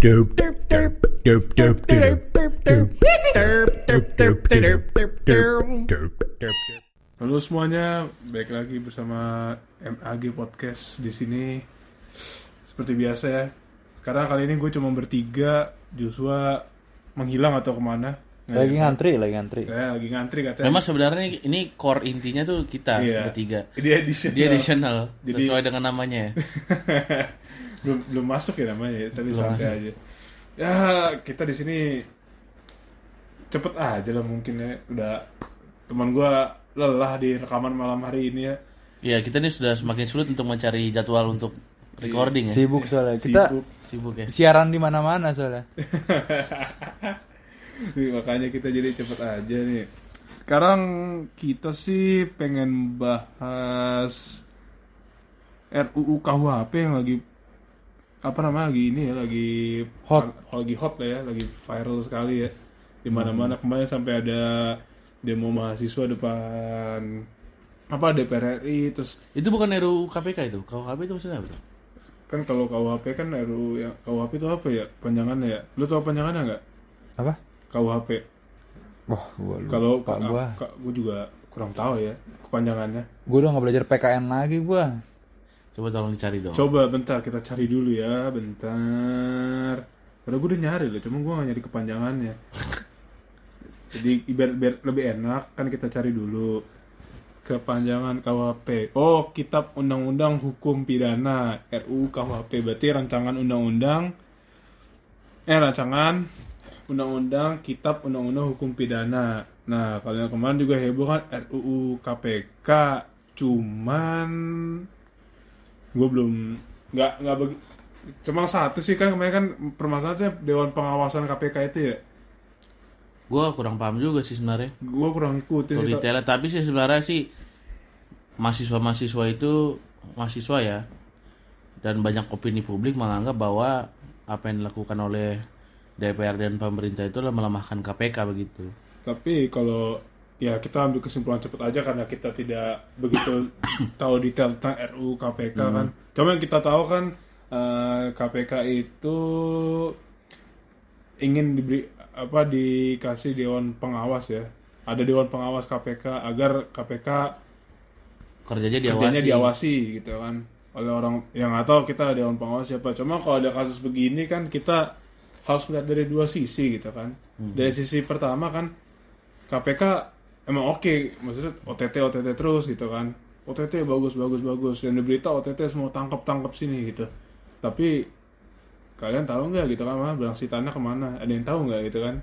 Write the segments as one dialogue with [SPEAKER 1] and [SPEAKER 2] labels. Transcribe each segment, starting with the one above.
[SPEAKER 1] Halo semuanya, balik lagi bersama MAG Podcast di sini. Seperti biasa ya. Sekarang kali ini gue cuma bertiga, Joshua menghilang atau ke mana?
[SPEAKER 2] Lagi ngantri, lagi ngantri.
[SPEAKER 1] Saya lagi ngantri katanya.
[SPEAKER 3] Memang sebenarnya ini core intinya tuh kita
[SPEAKER 1] Iya.
[SPEAKER 3] bertiga.
[SPEAKER 1] Dia additional.
[SPEAKER 3] Dia additional
[SPEAKER 1] Jadi-
[SPEAKER 3] sesuai dengan namanya.
[SPEAKER 1] belum belum masuk ya namanya, ya, tapi
[SPEAKER 3] Belum
[SPEAKER 1] santai
[SPEAKER 3] masuk.
[SPEAKER 1] aja. Ya kita di sini cepet aja lah mungkin ya. Udah teman gue lelah di rekaman malam hari ini ya.
[SPEAKER 3] Ya kita ini sudah semakin sulit untuk mencari jadwal untuk recording ya.
[SPEAKER 2] Sibuk soalnya. Kita
[SPEAKER 1] Sibuk.
[SPEAKER 3] Sibuk ya.
[SPEAKER 2] siaran di mana-mana soalnya.
[SPEAKER 1] Makanya kita jadi cepet aja nih. Sekarang kita sih pengen bahas RUU KUHP yang lagi apa namanya lagi ini ya lagi
[SPEAKER 2] Hot.
[SPEAKER 1] lagi hot lah ya lagi viral sekali ya di mana-mana kemarin sampai ada demo mahasiswa depan apa DPR RI terus
[SPEAKER 3] Itu bukan RUU KPK itu. KUHP itu maksudnya apa? tuh?
[SPEAKER 1] kan kalau KUHP kan RUU yang KUHP itu apa ya panjangannya ya lu tahu panjangannya nggak
[SPEAKER 2] Apa?
[SPEAKER 1] KUHP
[SPEAKER 2] Wah, gua
[SPEAKER 1] Kalau
[SPEAKER 2] gua.
[SPEAKER 1] gue juga kurang tahu ya kepanjangannya.
[SPEAKER 2] Gua udah nggak belajar PKN lagi gua.
[SPEAKER 3] Coba tolong dicari dong.
[SPEAKER 1] Coba bentar kita cari dulu ya, bentar. Padahal gue udah nyari loh, cuma gue gak nyari kepanjangannya. Jadi biar, biar lebih enak kan kita cari dulu kepanjangan KUHP. Oh, Kitab Undang-Undang Hukum Pidana RUU KUHP berarti rancangan undang-undang eh rancangan undang-undang Kitab Undang-Undang Hukum Pidana. Nah, kalau yang kemarin juga heboh kan RUU KPK, cuman gue belum nggak nggak bagi cuma satu sih kan kemarin kan permasalahannya Dewan Pengawasan KPK itu ya
[SPEAKER 3] Gua kurang paham juga sih sebenarnya.
[SPEAKER 1] gue kurang ikutin sih
[SPEAKER 3] detailnya tapi sih sebenarnya sih mahasiswa-mahasiswa itu mahasiswa ya dan banyak opini publik menganggap bahwa apa yang dilakukan oleh DPR dan pemerintah itu adalah melemahkan KPK begitu.
[SPEAKER 1] tapi kalau ya kita ambil kesimpulan cepat aja karena kita tidak begitu tahu detail tentang RUU KPK kan. Cuma yang kita tahu kan eh, KPK itu ingin diberi apa dikasih dewan pengawas ya. Ada dewan pengawas KPK agar KPK
[SPEAKER 3] Kerjanya
[SPEAKER 1] kerjanya
[SPEAKER 3] diawasi.
[SPEAKER 1] diawasi gitu kan. Oleh orang yang nggak tahu kita dewan pengawas siapa. Cuma kalau ada kasus begini kan kita harus melihat dari dua sisi gitu kan. Dari sisi pertama kan KPK emang oke maksudnya OTT OTT terus gitu kan. OTT bagus bagus bagus. Yang di berita OTT semua tangkap tangkap sini gitu. Tapi kalian tahu nggak gitu kan mah belang tanah ke mana? Ada yang tahu nggak gitu kan?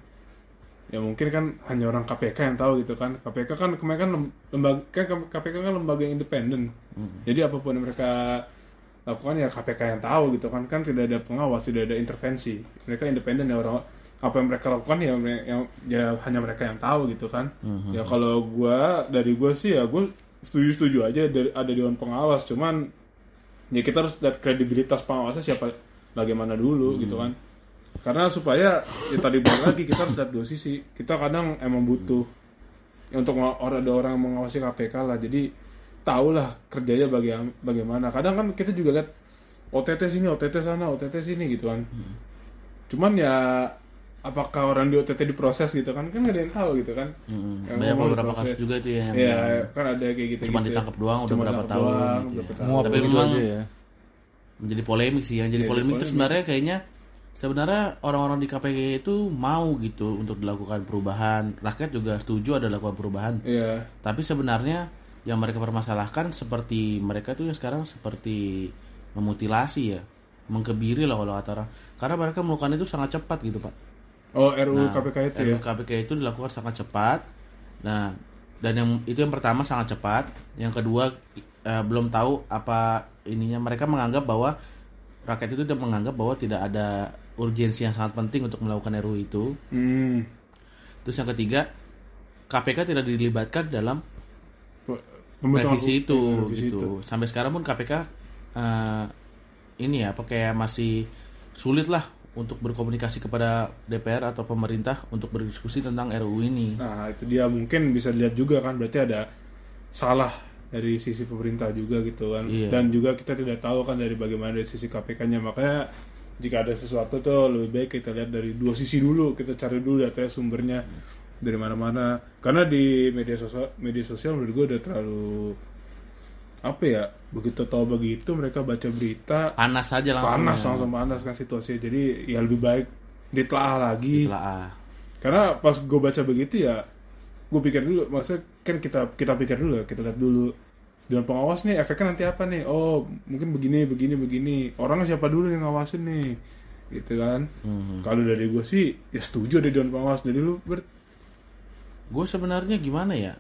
[SPEAKER 1] Ya mungkin kan hanya orang KPK yang tahu gitu kan. KPK kan kemarin kan lem- lembaga kan KPK kan lembaga yang independen jadi apa pun yang mereka lakukan ya KPK yang tahu gitu kan. Kan tidak ada pengawas tidak ada intervensi. Mereka independen ya orang apa yang mereka lakukan ya yang ya hanya mereka yang tahu gitu kan. Ya kalau gua dari gua sih ya gua setuju setuju aja dari ada dewan pengawas. Cuman ya kita harus lihat kredibilitas pengawasnya siapa bagaimana dulu gitu kan. Karena supaya ya tadi balik lagi kita harus lihat dua sisi. Kita kadang emang butuh ya, untuk orang ada orang yang mengawasi KPK lah. Jadi tahulah kerjanya baga- bagaimana. Kadang kan kita juga lihat OTT sini OTT sana OTT sini gitu kan. Cuman ya apakah orang di OTT diproses gitu kan kan nggak ada yang tahu gitu kan. Yang
[SPEAKER 3] Banyak beberapa
[SPEAKER 1] diproses.
[SPEAKER 3] kasus juga itu ya yang
[SPEAKER 1] ya kan ada kayak gitu
[SPEAKER 3] cuma ditangkap doang udah berapa tahun gitu ya.
[SPEAKER 2] Nguap
[SPEAKER 3] Tapi
[SPEAKER 2] begitu
[SPEAKER 3] memang
[SPEAKER 2] aja ya.
[SPEAKER 3] menjadi polemik sih yang jadi
[SPEAKER 1] Jadi
[SPEAKER 3] polemik itu
[SPEAKER 1] polemik.
[SPEAKER 3] sebenarnya kayaknya sebenarnya orang-orang di KPK itu mau gitu untuk dilakukan perubahan rakyat juga setuju ada lakukan perubahan
[SPEAKER 1] Iya
[SPEAKER 3] tapi sebenarnya yang mereka permasalahkan seperti mereka tuh yang sekarang seperti memutilasi ya mengkebiri lah kalau kata orang karena mereka melakukan itu sangat cepat gitu pak
[SPEAKER 1] oh RUU
[SPEAKER 3] Nah,
[SPEAKER 1] KPK itu ya
[SPEAKER 3] RUU KPK itu dilakukan sangat cepat. Nah, dan yang itu yang pertama sangat cepat. Yang kedua eh, belum tahu apa ininya. Mereka menganggap bahwa rakyat itu sudah menganggap bahwa tidak ada urgensi yang sangat penting untuk melakukan RUU itu.
[SPEAKER 1] hmm.
[SPEAKER 3] Terus yang ketiga, KPK tidak dilibatkan dalam
[SPEAKER 1] Pembentukan
[SPEAKER 3] revisi itu
[SPEAKER 1] revisi
[SPEAKER 3] gitu.
[SPEAKER 1] itu.
[SPEAKER 3] Sampai sekarang pun KPK eh, ini ya apa kayak masih sulit lah untuk berkomunikasi kepada DPR atau pemerintah untuk berdiskusi tentang RUU ini.
[SPEAKER 1] Nah itu dia mungkin bisa dilihat juga kan berarti ada salah dari sisi pemerintah juga gitu kan
[SPEAKER 3] Iya.
[SPEAKER 1] dan juga kita tidak tahu kan dari bagaimana dari sisi KPK-nya makanya jika ada sesuatu tuh lebih baik kita lihat dari dua sisi dulu kita cari dulu datanya sumbernya dari mana-mana karena di media sosial media sosial menurut gue udah terlalu apa ya begitu tahu begitu mereka baca berita
[SPEAKER 3] panas aja langsung
[SPEAKER 1] panas
[SPEAKER 3] ya.
[SPEAKER 1] langsung panas kan situasinya jadi ya lebih baik ditelaah lagi.
[SPEAKER 3] Ditelaah.
[SPEAKER 1] karena pas gue baca begitu ya gue pikir dulu maksudnya kan kita kita pikir dulu kita lihat dulu. Dengan pengawas nih efeknya nanti apa nih? Oh mungkin begini begini begini. Orangnya siapa dulu yang ngawasin nih? Gitu kan.
[SPEAKER 3] Mhm.
[SPEAKER 1] kalau dari gue sih ya setuju deh dewan pengawas. Dari lu Bert.
[SPEAKER 3] Gue sebenarnya gimana ya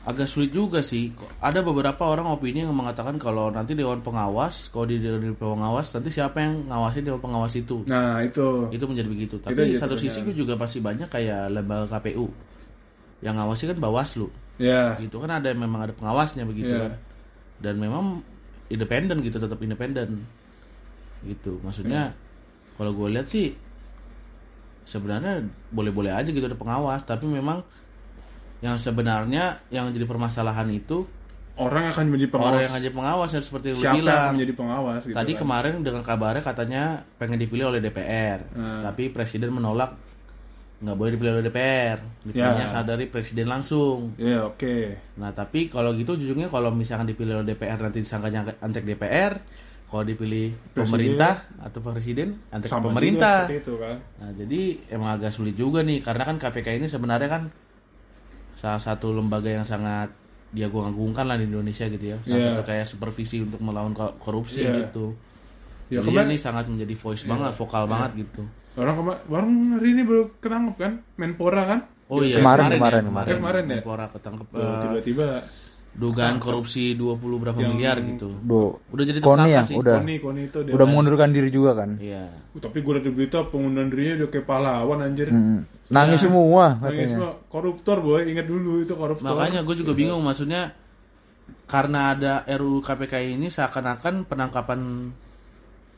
[SPEAKER 3] agak sulit juga sih. Ada beberapa orang opini yang mengatakan kalau nanti dewan pengawas kalau di dewan pengawas nanti siapa yang ngawasin dewan pengawas itu?
[SPEAKER 1] Nah itu.
[SPEAKER 3] Itu menjadi begitu. Tapi
[SPEAKER 1] Itu
[SPEAKER 3] satu sisi
[SPEAKER 1] pertanyaan.
[SPEAKER 3] gue juga pasti banyak kayak lembaga KPU yang ngawasi kan Bawaslu.
[SPEAKER 1] Ya
[SPEAKER 3] gitu kan ada memang ada pengawasnya begitu
[SPEAKER 1] Iya.
[SPEAKER 3] kan. Dan memang independen gitu tetap independen. Gitu. Maksudnya kalau gue lihat sih sebenarnya boleh-boleh aja gitu ada pengawas. Tapi memang yang sebenarnya yang jadi permasalahan itu
[SPEAKER 1] orang yang akan menjadi pengawas
[SPEAKER 3] orang yang aja pengawas ya seperti lu
[SPEAKER 1] siapa yang
[SPEAKER 3] bilang.
[SPEAKER 1] akan menjadi pengawas gitu
[SPEAKER 3] tadi
[SPEAKER 1] kan.
[SPEAKER 3] kemarin dengan kabarnya katanya pengen dipilih oleh DPR
[SPEAKER 1] Hmm.
[SPEAKER 3] tapi presiden menolak. Nggak boleh dipilih oleh DPR dipilihnya
[SPEAKER 1] Ya.
[SPEAKER 3] saat dari presiden langsung.
[SPEAKER 1] Ya oke.
[SPEAKER 3] Nah tapi kalau gitu ujungnya kalau misalkan dipilih oleh DPR nanti disangkanya antek DPR, kalau dipilih pemerintah atau presiden antek
[SPEAKER 1] sama
[SPEAKER 3] pemerintah.
[SPEAKER 1] juga seperti itu kan.
[SPEAKER 3] Nah jadi emang agak sulit juga nih karena kan KPK ini sebenarnya kan salah satu lembaga yang sangat dia gua agungkan lah di Indonesia gitu ya. Salah
[SPEAKER 1] Iya.
[SPEAKER 3] satu kayak supervisi untuk melawan ko- korupsi
[SPEAKER 1] Iya.
[SPEAKER 3] gitu.
[SPEAKER 1] ya
[SPEAKER 3] dia
[SPEAKER 1] kemarin
[SPEAKER 3] nih sangat menjadi voice banget, vokal banget gitu.
[SPEAKER 1] orang kema- baru hari ini baru ketangkep kan Menpora kan
[SPEAKER 3] Oh iya,
[SPEAKER 2] Kemarin,
[SPEAKER 3] ya,
[SPEAKER 2] kemarin,
[SPEAKER 3] kemarin,
[SPEAKER 1] kemarin ya?
[SPEAKER 3] Menpora ketangkep eh,
[SPEAKER 1] tiba-tiba
[SPEAKER 3] dugaan korupsi 20 berapa miliar gitu.
[SPEAKER 2] Do.
[SPEAKER 3] Udah jadi
[SPEAKER 2] Koni
[SPEAKER 3] tersangka
[SPEAKER 2] ya,
[SPEAKER 3] sih.
[SPEAKER 2] udah
[SPEAKER 1] Koni Koni itu dia
[SPEAKER 2] udah mengundurkan diri juga kan.
[SPEAKER 3] Iya.
[SPEAKER 1] Uh, tapi gue udah berita pengunduran dirinya udah kayak pahlawan anjir
[SPEAKER 2] Mm. Nangis semua
[SPEAKER 1] Nangis
[SPEAKER 2] katanya.
[SPEAKER 1] semua koruptor boy ingat dulu itu koruptor
[SPEAKER 3] Makanya gue juga bingung maksudnya karena ada RUU KPK ini seakan-akan penangkapan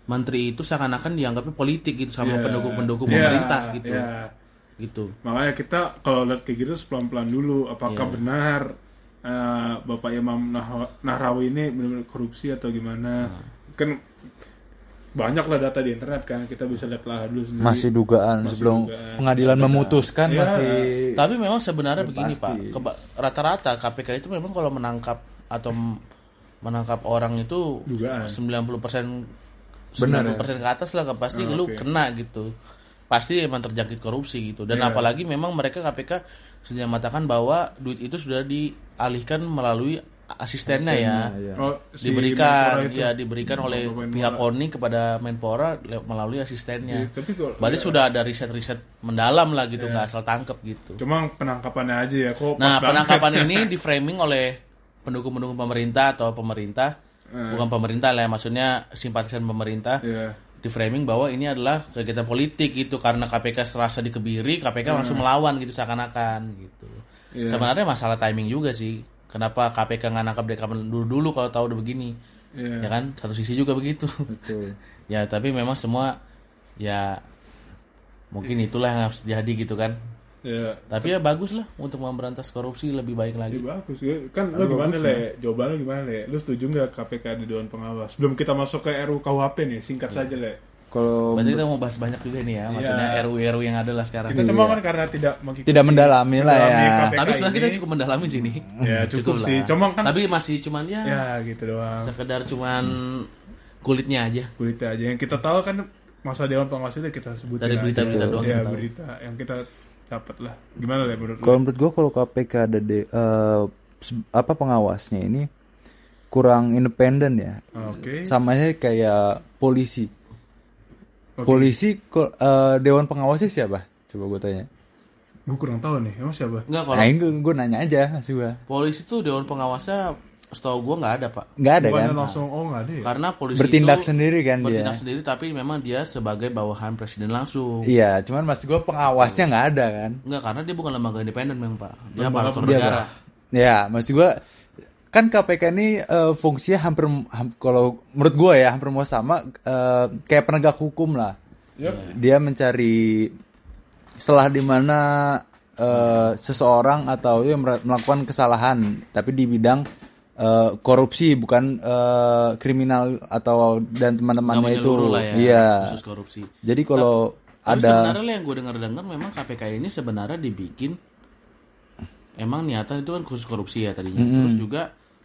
[SPEAKER 3] menteri itu seakan-akan dianggapnya politik gitu sama
[SPEAKER 1] Iya.
[SPEAKER 3] pendukung-pendukung
[SPEAKER 1] Iya,
[SPEAKER 3] pemerintah gitu.
[SPEAKER 1] iya.
[SPEAKER 3] Gitu.
[SPEAKER 1] makanya kita kalau lihat kayak gitu pelan-pelan dulu apakah
[SPEAKER 3] Iya.
[SPEAKER 1] benar eh, Bapak Imam Nah- Nahrawi ini benar-benar korupsi atau gimana
[SPEAKER 3] Nah.
[SPEAKER 1] kan banyak lah data di internet kan kita bisa lihat lah dulu sendiri
[SPEAKER 2] Masih dugaan
[SPEAKER 1] Masih
[SPEAKER 2] sebelum
[SPEAKER 1] dugaan.
[SPEAKER 2] pengadilan memutuskan
[SPEAKER 1] Iya.
[SPEAKER 2] masih
[SPEAKER 3] Tapi memang sebenarnya begini
[SPEAKER 2] pasti.
[SPEAKER 3] Pak, rata-rata KPK itu memang kalau menangkap atau menangkap orang itu
[SPEAKER 1] Dugaan.
[SPEAKER 3] 90%
[SPEAKER 2] Benar,
[SPEAKER 3] 90% ke atas lah pasti
[SPEAKER 1] Ah,
[SPEAKER 3] lu
[SPEAKER 1] oke.
[SPEAKER 3] kena gitu. Pasti emang terjangkit korupsi gitu. Dan
[SPEAKER 1] Iya.
[SPEAKER 3] apalagi memang mereka KPK sudah mengatakan bahwa duit itu sudah dialihkan melalui asistennya ya.
[SPEAKER 2] iya.
[SPEAKER 1] Oh, si
[SPEAKER 3] diberikan
[SPEAKER 1] itu.
[SPEAKER 3] ya diberikan oleh
[SPEAKER 1] Menpora.
[SPEAKER 3] pihak KONI kepada Menpora melalui asistennya.
[SPEAKER 1] Iya, tapi kalau-
[SPEAKER 3] Berarti sudah ada riset-riset mendalam lah gitu, nggak asal tangkep gitu.
[SPEAKER 1] cuma penangkapannya aja ya kok
[SPEAKER 3] Nah,
[SPEAKER 1] pas banget.
[SPEAKER 3] penangkapan ini di framing oleh pendukung-pendukung pemerintah atau pemerintah, bukan pemerintah lah, ya, maksudnya simpatisan pemerintah,
[SPEAKER 1] Iya.
[SPEAKER 3] di framing bahwa ini adalah kegiatan politik gitu karena KPK serasa dikebiri, KPK langsung melawan gitu seakan-akan gitu.
[SPEAKER 1] Iya.
[SPEAKER 3] Sebenarnya masalah timing juga sih. Kenapa KPK nggak nangkap dari kapan dulu dulu kalau tahu udah begini,
[SPEAKER 1] Iya.
[SPEAKER 3] ya kan? Satu sisi juga begitu.
[SPEAKER 2] Betul.
[SPEAKER 3] ya tapi memang semua ya mungkin itulah yang harus jadi gitu kan.
[SPEAKER 1] Iya.
[SPEAKER 3] Tapi ya bagus lah untuk memberantas korupsi lebih baik
[SPEAKER 1] Ya,
[SPEAKER 3] lagi.
[SPEAKER 1] bagus ya. Kan lu gimana le? Jawaban lu gimana le? Lu setuju nggak KPK di Dewan Pengawas? Belum kita masuk ke RUU KUHP nih, singkat
[SPEAKER 3] Iya.
[SPEAKER 1] saja le.
[SPEAKER 2] Kalau
[SPEAKER 3] Berarti kita mau bahas banyak juga nih ya, maksudnya
[SPEAKER 1] Iya.
[SPEAKER 3] RU-RU yang ada lah sekarang.
[SPEAKER 1] Kita cuma kan karena tidak mengikuti
[SPEAKER 2] tidak mendalami lah ya.
[SPEAKER 1] KPK
[SPEAKER 3] Tapi sebenarnya kita cukup mendalami sini.
[SPEAKER 1] Ya cukup, sih.
[SPEAKER 3] lah.
[SPEAKER 1] Cuma kan
[SPEAKER 3] Tapi masih cuman ya,
[SPEAKER 1] ya gitu doang.
[SPEAKER 3] sekedar cuman kulitnya aja.
[SPEAKER 1] Berita aja yang kita tahu kan masa Dewan Pengawas itu kita sebutin
[SPEAKER 3] Dari berita-berita doang
[SPEAKER 1] Ya berita yang kita dapat lah. Gimana le menurut?
[SPEAKER 2] Kalau menurut gue kalau KPK ada de, se- apa pengawasnya ini kurang independen ya.
[SPEAKER 1] Oke.
[SPEAKER 2] Sama aja kayak polisi.
[SPEAKER 1] Oke.
[SPEAKER 2] Polisi ko- eh, dewan pengawasnya siapa? Coba gue tanya.
[SPEAKER 1] Gue kurang tahu nih. Emang siapa?
[SPEAKER 3] Enggak kalau
[SPEAKER 2] Nah, ini gue nanya aja masih gue.
[SPEAKER 3] polisi tuh dewan pengawasnya setahu gua nggak ada, Pak.
[SPEAKER 2] Nggak ada kan?
[SPEAKER 1] Bukannya langsung oh nggak ada ya?
[SPEAKER 3] Karena polisi
[SPEAKER 2] Bertindak
[SPEAKER 3] itu
[SPEAKER 2] sendiri kan dia.
[SPEAKER 3] bertindak sendiri tapi memang dia sebagai bawahan presiden langsung.
[SPEAKER 2] Iya, cuman maksud gue pengawasnya nggak ada kan?
[SPEAKER 3] Enggak, karena dia bukan lembaga independen memang, Pak. Dia
[SPEAKER 1] Lembaga
[SPEAKER 3] aparatur
[SPEAKER 2] Dia
[SPEAKER 3] negara.
[SPEAKER 2] nggak. Ya, maksud gue kan KPK ini eh, fungsinya hampir ham- kalau menurut gue ya hampir mau sama eh, kayak penegak hukum lah.
[SPEAKER 1] Yap.
[SPEAKER 2] Dia mencari setelah di mana eh, seseorang atau dia mer- melakukan kesalahan tapi di bidang eh, korupsi bukan eh, kriminal atau dan teman-temannya itu.
[SPEAKER 3] lah ya,
[SPEAKER 2] Iya.
[SPEAKER 3] khusus korupsi.
[SPEAKER 2] Jadi kalau
[SPEAKER 3] Tapi
[SPEAKER 2] ada
[SPEAKER 3] sebenarnya yang gue dengar-dengar memang KPK ini sebenarnya dibikin emang niatan itu kan khusus korupsi ya tadinya. Terus juga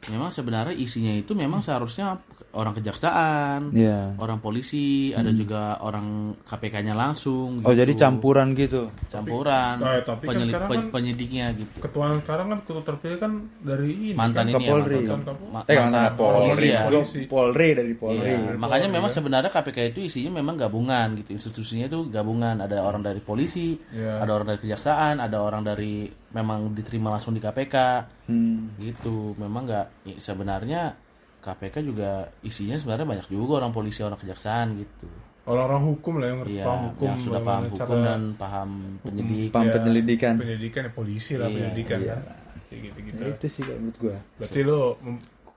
[SPEAKER 3] memang sebenarnya isinya itu memang seharusnya orang kejaksaan,
[SPEAKER 2] Iya.
[SPEAKER 3] orang polisi, ada juga orang KPK-nya langsung.
[SPEAKER 2] Oh,
[SPEAKER 3] gitu.
[SPEAKER 2] jadi campuran gitu.
[SPEAKER 3] campuran
[SPEAKER 1] Tapi- eh, tapi kan sekarang kan-
[SPEAKER 3] penyidiknya gitu.
[SPEAKER 1] Ketua sekarang kan ketua terpilih kan dari ini
[SPEAKER 3] Mantan
[SPEAKER 1] kan,
[SPEAKER 3] ini ya,
[SPEAKER 2] Kapolri.
[SPEAKER 3] mantan,
[SPEAKER 1] Kapolri.
[SPEAKER 3] ma-
[SPEAKER 2] Eh,
[SPEAKER 3] mantan
[SPEAKER 2] kan Polri.
[SPEAKER 3] polisi ya.
[SPEAKER 1] Polisi.
[SPEAKER 2] Polri dari Polri.
[SPEAKER 3] Iya, makanya memang sebenarnya KPK itu isinya memang gabungan gitu. Institusinya itu gabungan. Ada orang dari polisi,
[SPEAKER 1] Iya.
[SPEAKER 3] ada orang dari kejaksaan, ada orang dari memang diterima langsung di KPK.
[SPEAKER 2] Hmm.
[SPEAKER 3] Gitu. Memang nggak ya, sebenarnya KPK juga isinya sebenarnya banyak juga orang polisi, orang kejaksaan gitu.
[SPEAKER 1] Orang-orang hukum lah yang ngerti
[SPEAKER 3] Iya,
[SPEAKER 1] paham hukum,
[SPEAKER 3] yang sudah paham hukum
[SPEAKER 1] cara
[SPEAKER 3] dan paham penyidik.
[SPEAKER 2] Paham
[SPEAKER 1] ya,
[SPEAKER 2] penyelidikan.
[SPEAKER 1] Penyidikan ya polisi lah
[SPEAKER 3] Iya,
[SPEAKER 1] penyidikan
[SPEAKER 2] iya.
[SPEAKER 1] kan. Kayak gitu-gitu.
[SPEAKER 2] Ya, itu sih menurut gua.
[SPEAKER 1] Berarti lo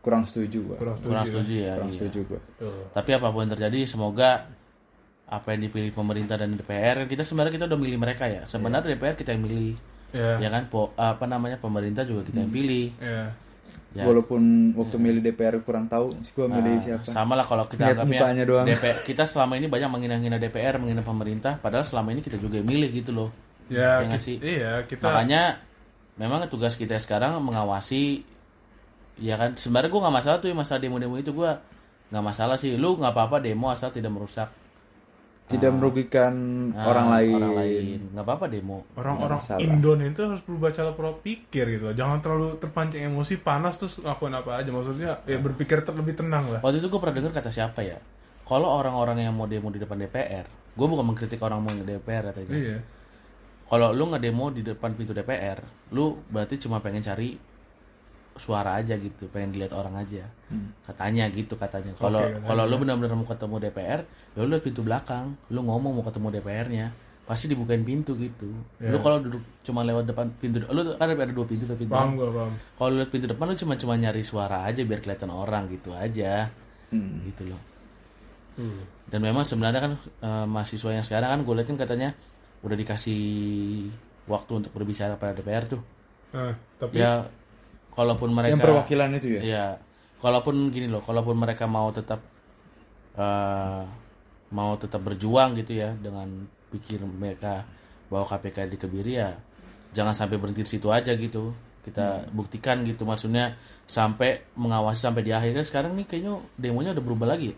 [SPEAKER 2] Kurang setuju gua.
[SPEAKER 1] kurang setuju.
[SPEAKER 3] Kurang
[SPEAKER 1] ya?
[SPEAKER 3] setuju ya.
[SPEAKER 2] Kurang
[SPEAKER 3] iya.
[SPEAKER 2] setuju gua.
[SPEAKER 1] Tuh.
[SPEAKER 3] Tapi apa pun yang terjadi, semoga apa yang dipilih pemerintah dan DPR, kita sebenarnya kita udah milih mereka ya. Sebenarnya DPR kita yang milih,
[SPEAKER 1] Ya.
[SPEAKER 3] ya kan? Po, apa namanya pemerintah juga kita yang pilih.
[SPEAKER 1] Ya.
[SPEAKER 3] Ya.
[SPEAKER 2] Walaupun waktu milih DPR kurang tahu, sih gua milih siapa.
[SPEAKER 3] Sama lah kalau kita
[SPEAKER 2] Lihat
[SPEAKER 3] anggapnya
[SPEAKER 2] doang.
[SPEAKER 3] DPR, kita selama ini banyak menghina-hina DPR, menghina pemerintah, padahal selama ini kita juga yang milih gitu loh.
[SPEAKER 1] Ya,
[SPEAKER 3] Ya sih?
[SPEAKER 1] iya kita
[SPEAKER 3] Makanya memang tugas kita sekarang mengawasi ya kan sebenarnya gue nggak masalah tuh yang masalah demo-demo itu gue nggak masalah sih lu nggak apa-apa demo asal tidak merusak
[SPEAKER 2] Tidak merugikan
[SPEAKER 3] ah,
[SPEAKER 2] orang lain.
[SPEAKER 3] orang lain nggak apa-apa demo
[SPEAKER 1] orang-orang. Indonesia itu harus berubah cara pola pikir gitu. Jangan terlalu terpancing emosi, panas terus lakukan apa aja. Maksudnya ya berpikir ter- lebih tenang lah.
[SPEAKER 3] waktu itu gue pernah dengar kata siapa ya kalau orang-orang yang mau demo di depan DPR gue bukan mengkritik orang mau DPR katanya
[SPEAKER 1] Iya.
[SPEAKER 3] kalau lu ngedemo di depan pintu DPR lu berarti cuma pengen cari suara aja gitu pengen dilihat orang aja. Katanya gitu katanya. Kalau
[SPEAKER 1] katanya.
[SPEAKER 3] kalau lu benar-benar mau ketemu DPR ya lu lihat pintu belakang. Lu ngomong mau ketemu DPR-nya pasti dibukain pintu gitu. Lu kalau duduk cuma lewat depan pintu lu kan ada dua pintu tuh pintu
[SPEAKER 1] Paham gua, paham.
[SPEAKER 3] kalau lu lihat pintu depan lu cuma cuma nyari suara aja biar kelihatan orang gitu aja.
[SPEAKER 2] Hmm.
[SPEAKER 3] gitu loh. Dan memang sebenarnya kan eh, mahasiswa yang sekarang kan gue lihat kan katanya udah dikasih waktu untuk berbicara pada DPR tuh.
[SPEAKER 1] Nah, tapi
[SPEAKER 3] ya kalaupun mereka
[SPEAKER 2] Yang perwakilan itu ya.
[SPEAKER 3] ya kalaupun gini loh kalaupun mereka mau tetap eh, mau tetap berjuang gitu ya dengan pikir mereka bahwa KPK dikebiri ya jangan sampai berhenti di situ aja gitu kita buktikan gitu maksudnya sampai mengawasi sampai di akhir kan sekarang nih kayaknya demonya udah berubah lagi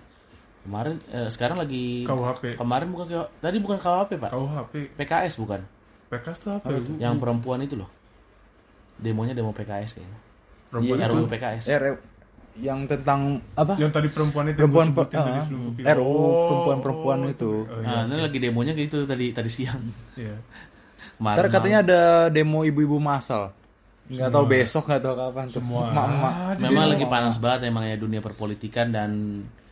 [SPEAKER 3] kemarin eh, sekarang lagi
[SPEAKER 1] KUHP.
[SPEAKER 3] kemarin bukan tadi bukan KUHP pak
[SPEAKER 1] KUHP.
[SPEAKER 3] PKS bukan
[SPEAKER 1] PKS tuh apa itu?
[SPEAKER 3] yang perempuan itu loh demonya demo PKS kayaknya
[SPEAKER 1] Perempuan
[SPEAKER 2] Iya,
[SPEAKER 1] itu.
[SPEAKER 3] RUU PKS
[SPEAKER 2] Eh, re- yang tentang apa?
[SPEAKER 1] Yang tadi perempuan itu
[SPEAKER 2] Perempuan
[SPEAKER 1] yang gua sebutin
[SPEAKER 2] pe-
[SPEAKER 1] tadi
[SPEAKER 2] ah,
[SPEAKER 1] sebelum gua
[SPEAKER 2] RUU.
[SPEAKER 1] Oh,
[SPEAKER 2] perempuan-perempuan itu.
[SPEAKER 1] Oh, iya.
[SPEAKER 3] Nah, ini lagi demonya gitu tadi tadi siang.
[SPEAKER 1] Iya.
[SPEAKER 2] Ntar katanya ada demo ibu-ibu masal. Nggak tahu besok nggak tahu kapan.
[SPEAKER 1] Semua.
[SPEAKER 2] Emak-emak.
[SPEAKER 1] Ah, jadi
[SPEAKER 3] memang
[SPEAKER 1] emang-
[SPEAKER 3] lagi panas banget emang ya dunia perpolitikan dan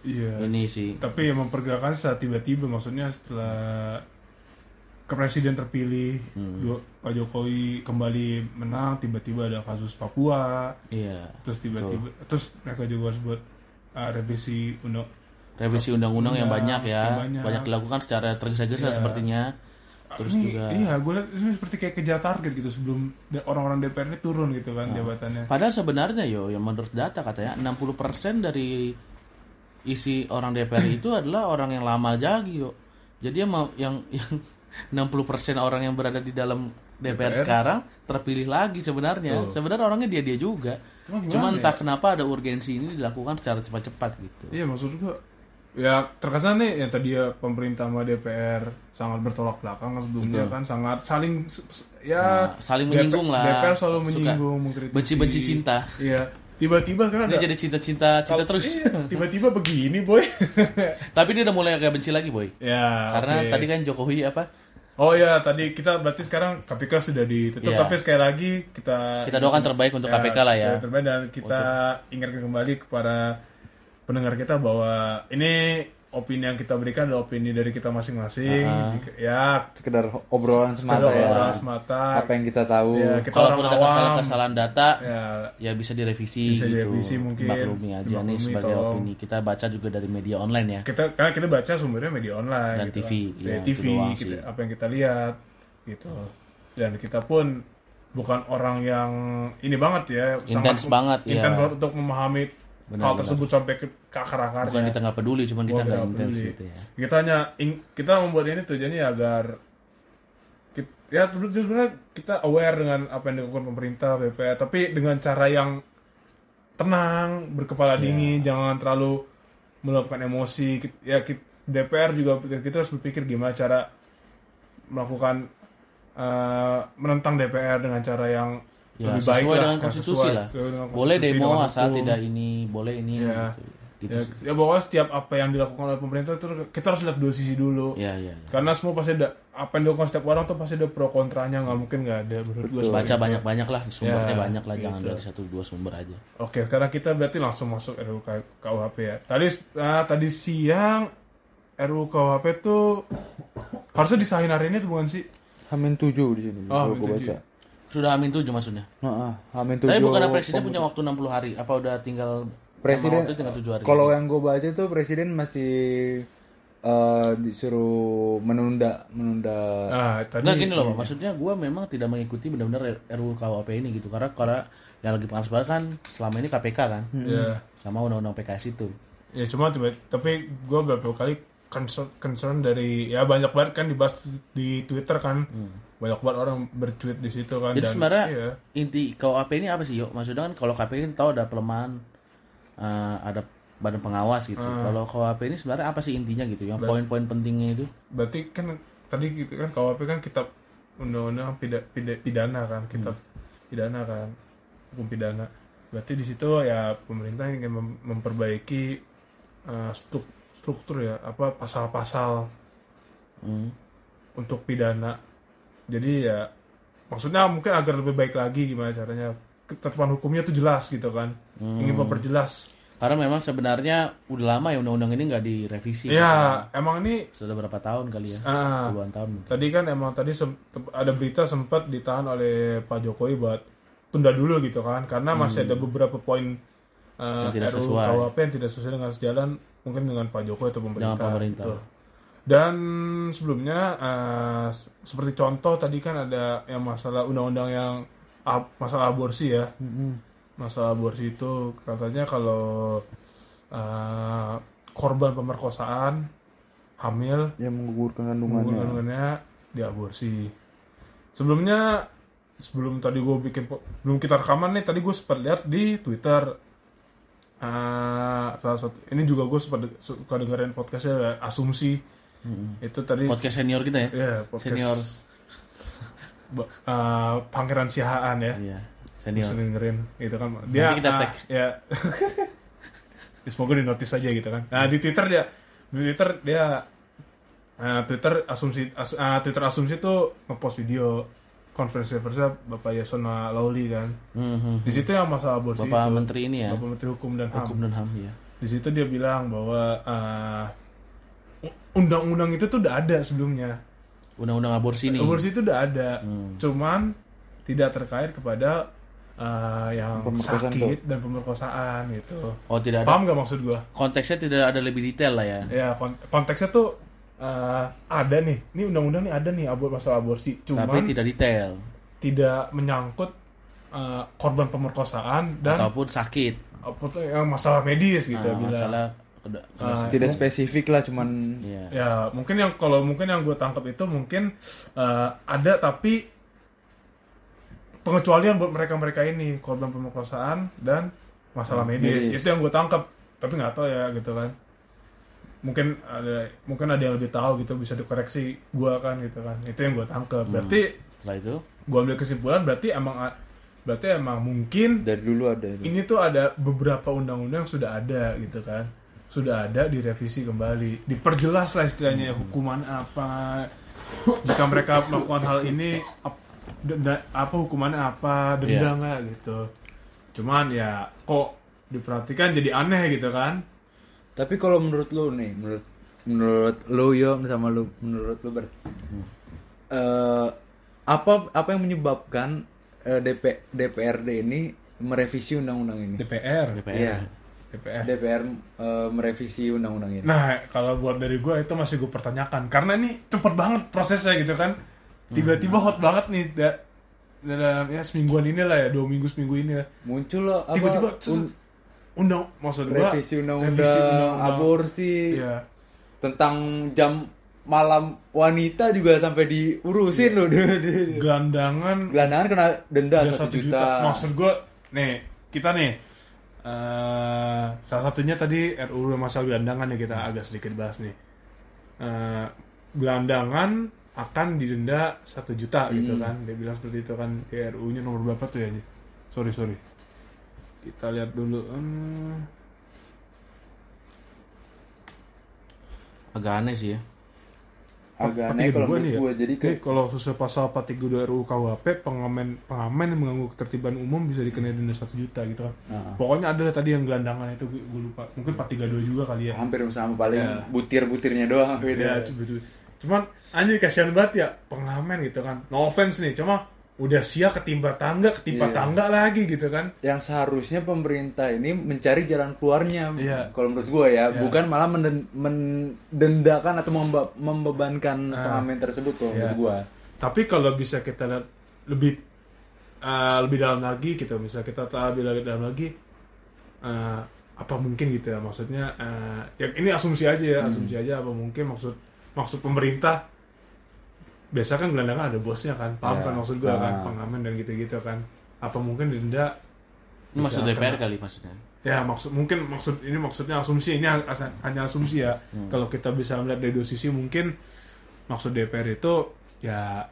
[SPEAKER 1] Iya.
[SPEAKER 3] ini sih.
[SPEAKER 1] Tapi yang mempergerakan saat tiba-tiba maksudnya setelah ke presiden terpilih,
[SPEAKER 3] Hmm.
[SPEAKER 1] dua- Pak Jokowi kembali menang, tiba-tiba ada kasus Papua,
[SPEAKER 3] Iya.
[SPEAKER 1] terus tiba-tiba terus mereka juga harus buat uh, revisi undang
[SPEAKER 3] Revisi undang-undang yang
[SPEAKER 1] Undang,
[SPEAKER 3] banyak ya,
[SPEAKER 1] yang banyak.
[SPEAKER 3] banyak dilakukan secara tergesa-gesa sepertinya. Terus
[SPEAKER 1] ini,
[SPEAKER 3] juga
[SPEAKER 1] iya gue lihat ini seperti kayak kejar target gitu sebelum orang-orang DPR ini turun gitu kan jabatannya
[SPEAKER 3] Padahal sebenarnya yo, yang menurut data katanya 60% dari isi orang DPR itu adalah orang yang lama lagi yo. Jadi yang yang yang 60% orang yang berada di dalam DPR, sekarang terpilih lagi sebenarnya. Sebenarnya orangnya dia-dia juga.
[SPEAKER 1] Cuma gimana
[SPEAKER 3] Cuma
[SPEAKER 1] ya?
[SPEAKER 3] entah kenapa ada urgensi ini dilakukan secara cepat-cepat gitu.
[SPEAKER 1] iya maksud gue ya terkesan nih yang tadi ya pemerintah sama DPR sangat bertolak belakang kan sebelumnya kan sangat saling ya
[SPEAKER 3] Nah, saling menyinggung lah.
[SPEAKER 1] DPR selalu menyinggung mengkritisi
[SPEAKER 3] benci-benci cinta.
[SPEAKER 1] iya tiba-tiba kan ada
[SPEAKER 3] jadi cinta-cinta cinta terus.
[SPEAKER 1] Iya, tiba-tiba begini boy
[SPEAKER 3] Tapi dia udah mulai agak benci lagi, boy.
[SPEAKER 1] ya
[SPEAKER 3] Karena
[SPEAKER 1] oke.
[SPEAKER 3] tadi kan Jokowi apa?
[SPEAKER 1] oh ya tadi kita berarti sekarang KPK sudah ditutup
[SPEAKER 3] Iya.
[SPEAKER 1] tapi sekali lagi kita
[SPEAKER 3] Kita doakan terbaik untuk KPK lah ya.
[SPEAKER 1] terbaik dan kita ingatkan kembali kepada pendengar kita bahwa ini opini yang kita berikan adalah opini dari kita masing-masing. Jika- Ya,
[SPEAKER 2] Sekedar obrolan semata
[SPEAKER 1] sekedar
[SPEAKER 2] ya.
[SPEAKER 1] obrolan semata.
[SPEAKER 2] Apa yang kita tahu.
[SPEAKER 1] Ya, kita orang
[SPEAKER 3] ada
[SPEAKER 1] awam.
[SPEAKER 3] kesalahan-kesalahan data,
[SPEAKER 1] Ya,
[SPEAKER 3] ya bisa direvisi
[SPEAKER 1] Bisa
[SPEAKER 3] gitu.
[SPEAKER 1] direvisi mungkin.
[SPEAKER 3] Maklumi aja nih
[SPEAKER 1] Dimaklumi,
[SPEAKER 3] sebagai
[SPEAKER 1] tolong.
[SPEAKER 3] opini. Kita baca juga dari media online ya.
[SPEAKER 1] kita karena kita baca sumbernya media online
[SPEAKER 3] Dan
[SPEAKER 1] gitu
[SPEAKER 3] TV,
[SPEAKER 1] kan.
[SPEAKER 3] ya,
[SPEAKER 1] TV kita- apa yang kita lihat gitu. Dan kita pun bukan orang yang ini banget ya
[SPEAKER 3] Intens banget, ya.
[SPEAKER 1] intens banget untuk memahami
[SPEAKER 3] Benar,
[SPEAKER 1] hal
[SPEAKER 3] benar.
[SPEAKER 1] tersebut sampai ke, ke akar-akarnya
[SPEAKER 3] bukan kita nggak peduli cuman kita nggak intens gitu ya
[SPEAKER 1] Kita hanya kita membuat ini tujuannya agar kita, ya terus sebenarnya kita aware dengan apa yang dilakukan pemerintah BPR tapi dengan cara yang tenang, berkepala
[SPEAKER 3] Iya.
[SPEAKER 1] dingin, jangan terlalu meluapkan emosi. Ya DPR juga kita harus berpikir gimana cara melakukan eh, menentang DPR dengan cara yang
[SPEAKER 3] ya
[SPEAKER 1] lebih baik
[SPEAKER 3] sesuai
[SPEAKER 1] lah,
[SPEAKER 3] dengan
[SPEAKER 1] ya,
[SPEAKER 3] konstitusi
[SPEAKER 1] sesuai-
[SPEAKER 3] lah
[SPEAKER 1] sesuai dengan
[SPEAKER 3] boleh demo
[SPEAKER 1] dengan
[SPEAKER 3] asal
[SPEAKER 1] hukum.
[SPEAKER 3] tidak ini boleh ini
[SPEAKER 1] Ya.
[SPEAKER 3] gitu, gitu
[SPEAKER 1] ya, ya bahwa setiap apa yang dilakukan oleh pemerintah itu kita harus lihat dua sisi dulu
[SPEAKER 3] ya ya, ya.
[SPEAKER 1] karena semua pasti ada apa yang dilakukan setiap orang tuh pasti ada pro kontranya nggak mungkin nggak ada menurut gue
[SPEAKER 3] baca banyak banyak lah sumbernya
[SPEAKER 1] Ya,
[SPEAKER 3] banyak lah jangan
[SPEAKER 1] gitu.
[SPEAKER 3] dari satu dua sumber aja
[SPEAKER 1] oke sekarang kita berarti langsung masuk RUU KUHP ya tadi ah, tadi siang RUU KUHP tuh harusnya disahin hari ini tuh bukan sih
[SPEAKER 2] Hamin 7 di sini.
[SPEAKER 1] Oh, 7.
[SPEAKER 2] baca.
[SPEAKER 3] Sudah amin tujuh maksudnya?
[SPEAKER 2] Heeh, Hamin 7.
[SPEAKER 3] tapi bukan presiden punya waktu 60 hari? Apa udah tinggal
[SPEAKER 2] Presiden
[SPEAKER 3] waktu tinggal 7 hari
[SPEAKER 2] Kalau yang gue baca tuh presiden masih eh, disuruh menunda menunda.
[SPEAKER 1] Ah tadi
[SPEAKER 3] Enggak gini loh, Pak. maksudnya gue memang tidak mengikuti benar-benar RUU KUHP ini gitu. Karena karena yang lagi panas banget kan selama ini KPK kan,
[SPEAKER 1] ya
[SPEAKER 3] sama undang-undang PKS itu.
[SPEAKER 1] ya cuma tapi gue beberapa kali concern, concern dari ya banyak banget kan dibahas di Twitter kan banyak banget orang bertweet di situ kan
[SPEAKER 3] Jadi
[SPEAKER 1] dan
[SPEAKER 3] sebenarnya
[SPEAKER 1] iya.
[SPEAKER 3] inti KUHP ini apa sih, yuk? Maksudnya kan kalau KPK ini tahu ada pelemahan, eh, ada badan pengawas gitu. Kalau KUHP ini sebenarnya apa sih intinya gitu? Yang poin-poin pentingnya itu?
[SPEAKER 1] berarti kan tadi gitu kan KUHP kan kitab undang-undang pida- pida- pidana kan kitab pidana kan hukum pidana berarti di situ ya pemerintah ingin mem- memperbaiki uh, struk- struktur ya apa pasal-pasal
[SPEAKER 3] Hmm.
[SPEAKER 1] untuk pidana jadi ya maksudnya mungkin agar lebih baik lagi gimana caranya ketetapan hukumnya tuh jelas gitu kan ingin memperjelas
[SPEAKER 3] Karena memang sebenarnya udah lama ya undang-undang ini nggak direvisi.
[SPEAKER 1] ya emang ini
[SPEAKER 3] Sudah berapa tahun kali ya? Puluhan tahun mungkin.
[SPEAKER 1] Tadi kan emang tadi ada berita sempat ditahan oleh Pak Jokowi buat tunda dulu gitu kan karena masih ada beberapa poin uh,
[SPEAKER 3] Hmm. Yang tidak
[SPEAKER 1] RUU
[SPEAKER 3] sesuai.
[SPEAKER 1] KUHP yang tidak sesuai dengan sejalan mungkin dengan Pak Jokowi atau pemerintah.
[SPEAKER 3] Dengan pemerintah.
[SPEAKER 1] gitu. Dan sebelumnya uh, seperti contoh tadi kan ada yang masalah undang-undang yang ab- masalah aborsi ya. Masalah aborsi itu katanya kalau uh, korban pemerkosaan hamil
[SPEAKER 2] yang menggugurkan kandungannya.
[SPEAKER 1] kandungannya diaborsi. Sebelumnya sebelum tadi gue bikin belum kita rekaman nih tadi gue sempat lihat di Twitter eh, salah satu ini juga gue de- suka dengerin podcastnya asumsi itu tadi
[SPEAKER 3] Podcast senior kita ya?
[SPEAKER 1] ya podcast
[SPEAKER 3] Senior.
[SPEAKER 1] Eh, Pangeran Siahaan ya
[SPEAKER 3] Iya, senior.
[SPEAKER 1] bisa dengerin gitu kan dia
[SPEAKER 3] Nanti kita
[SPEAKER 1] ah,
[SPEAKER 3] tag.
[SPEAKER 1] ya Ya, semoga di notice aja gitu kan nah di twitter dia di twitter dia eh, twitter asumsi as- ah, twitter asumsi tuh ngepost video konferensi persnya bapak Yasona Lawli kan
[SPEAKER 3] Mhm.
[SPEAKER 1] di situ yang masalah aborsi
[SPEAKER 3] Bapak
[SPEAKER 1] itu,
[SPEAKER 3] Menteri ini ya,
[SPEAKER 1] bapak menteri hukum dan ham
[SPEAKER 3] hukum dan ham ya.
[SPEAKER 1] di situ dia bilang bahwa eh, u- undang-undang itu tuh udah ada sebelumnya
[SPEAKER 3] Undang-undang aborsi ini.
[SPEAKER 1] aborsi itu udah ada
[SPEAKER 3] Hmm.
[SPEAKER 1] cuman tidak terkait kepada eh, yang
[SPEAKER 2] Pemerkosaan
[SPEAKER 1] sakit dan pemerkosaan gitu
[SPEAKER 3] Oh tidak ada.
[SPEAKER 1] paham gak maksud gua
[SPEAKER 3] Konteksnya tidak ada lebih detail lah ya.
[SPEAKER 1] ya kon- konteksnya tuh eh, ada nih ini undang-undang nih ada nih abor masalah aborsi cuman
[SPEAKER 3] Tapi tidak detail
[SPEAKER 1] tidak menyangkut eh, korban pemerkosaan dan
[SPEAKER 3] ataupun sakit.
[SPEAKER 1] apa tuh yang masalah medis gitu
[SPEAKER 3] Nah,
[SPEAKER 1] bilang.
[SPEAKER 3] masalah udah
[SPEAKER 1] Ah,
[SPEAKER 2] Tidak spesifik lah cuman
[SPEAKER 3] Iya.
[SPEAKER 1] ya mungkin yang kalau mungkin yang gue tangkap itu mungkin eh, ada tapi pengecualian buat mereka-mereka ini korban pemerkosaan dan masalah medis.
[SPEAKER 2] medis.
[SPEAKER 1] itu yang gue tangkap tapi nggak tahu ya gitu kan mungkin ada mungkin ada yang lebih tahu gitu bisa dikoreksi gue kan gitu kan. Itu yang gue tangkap berarti
[SPEAKER 3] Setelah itu?
[SPEAKER 1] gue ambil kesimpulan berarti emang berarti emang mungkin
[SPEAKER 2] dari dulu ada itu.
[SPEAKER 1] ini tuh ada beberapa undang-undang yang sudah ada gitu kan. Sudah ada direvisi kembali. Diperjelas lah istilahnya hukuman apa. Jika mereka melakukan hal ini apa hukumannya apa denda nggak gitu. Cuman ya kok diperhatikan jadi aneh gitu kan
[SPEAKER 2] Tapi kalau menurut lu nih, menurut menurut lu yo sama lu menurut lu ber Eh, apa apa yang menyebabkan eh, DP, DPRD ini merevisi undang-undang ini?
[SPEAKER 1] DPR
[SPEAKER 3] DPR.
[SPEAKER 2] Iya.
[SPEAKER 1] DPR
[SPEAKER 2] DPR eh, merevisi undang-undang ini.
[SPEAKER 1] Nah, kalau buat dari gue itu masih gue pertanyakan karena ini cepet banget prosesnya gitu kan. Tiba-tiba hot banget nih da- dalam ya semingguan ini lah ya dua minggu seminggu ini lah
[SPEAKER 2] muncul loh
[SPEAKER 1] tiba-tiba undang maksud gua
[SPEAKER 2] revisi undang-undang aborsi
[SPEAKER 1] Iya.
[SPEAKER 2] tentang jam malam wanita juga sampai diurusin loh
[SPEAKER 1] gelandangan
[SPEAKER 2] gelandangan kena denda
[SPEAKER 1] udah
[SPEAKER 2] satu juta,
[SPEAKER 1] juta. Maksud gue, nih kita nih eh salah satunya tadi RUU masalah gelandangan nih kita agak sedikit bahas nih. Eh, gelandangan akan didenda satu juta gitu
[SPEAKER 2] Hmm.
[SPEAKER 1] kan? Dia bilang seperti itu kan di RUU-nya nomor berapa tuh ya? Sorry sorry. Kita lihat dulu. Hmm,
[SPEAKER 3] Agak aneh sih ya.
[SPEAKER 2] agak aneh kalau
[SPEAKER 1] 432
[SPEAKER 2] menurut
[SPEAKER 1] nih ya.
[SPEAKER 2] gue jadi
[SPEAKER 1] Oke,
[SPEAKER 2] kayak
[SPEAKER 1] kalau sesuai pasal 432 RUU KUHP pengamen pengamen yang mengganggu ketertiban umum bisa dikenai denda 1 juta gitu kan.
[SPEAKER 2] Nah.
[SPEAKER 1] Pokoknya ada tadi yang gelandangan itu gue, gue lupa. Mungkin 432 juga kali ya.
[SPEAKER 2] hampir sama paling
[SPEAKER 1] Ya.
[SPEAKER 2] butir-butirnya doang beda
[SPEAKER 1] Ya, coba. Cuman anjir kasihan banget ya pengamen gitu kan. No offense nih, cuma udah sia ketimpa tangga, ketimpa
[SPEAKER 2] Iya.
[SPEAKER 1] tangga lagi gitu kan.
[SPEAKER 2] yang seharusnya pemerintah ini mencari jalan keluarnya
[SPEAKER 1] Iya.
[SPEAKER 2] kalau menurut gue ya bukan malah menden- mendendakan atau membe- membebankan pengamen tersebut kalau
[SPEAKER 1] Iya.
[SPEAKER 2] menurut gue
[SPEAKER 1] Tapi kalau bisa kita lihat lebih eh, lebih dalam lagi gitu, misal kita tahu lebih dalam lagi eh, apa mungkin gitu ya maksudnya eh, ya ini asumsi aja ya, asumsi aja apa mungkin maksud maksud pemerintah biasa kan gelandangan ada bosnya kan, paham
[SPEAKER 2] Ya.
[SPEAKER 1] kan maksud gua kan,
[SPEAKER 2] Ah.
[SPEAKER 1] pengamen dan gitu-gitu kan. Apa mungkin denda
[SPEAKER 3] Ini maksud DPR
[SPEAKER 1] kena.
[SPEAKER 3] kali maksudnya.
[SPEAKER 1] ya maksud mungkin maksud ini maksudnya asumsi ini as- hanya asumsi ya kalau kita bisa melihat dari dua sisi mungkin maksud DPR itu ya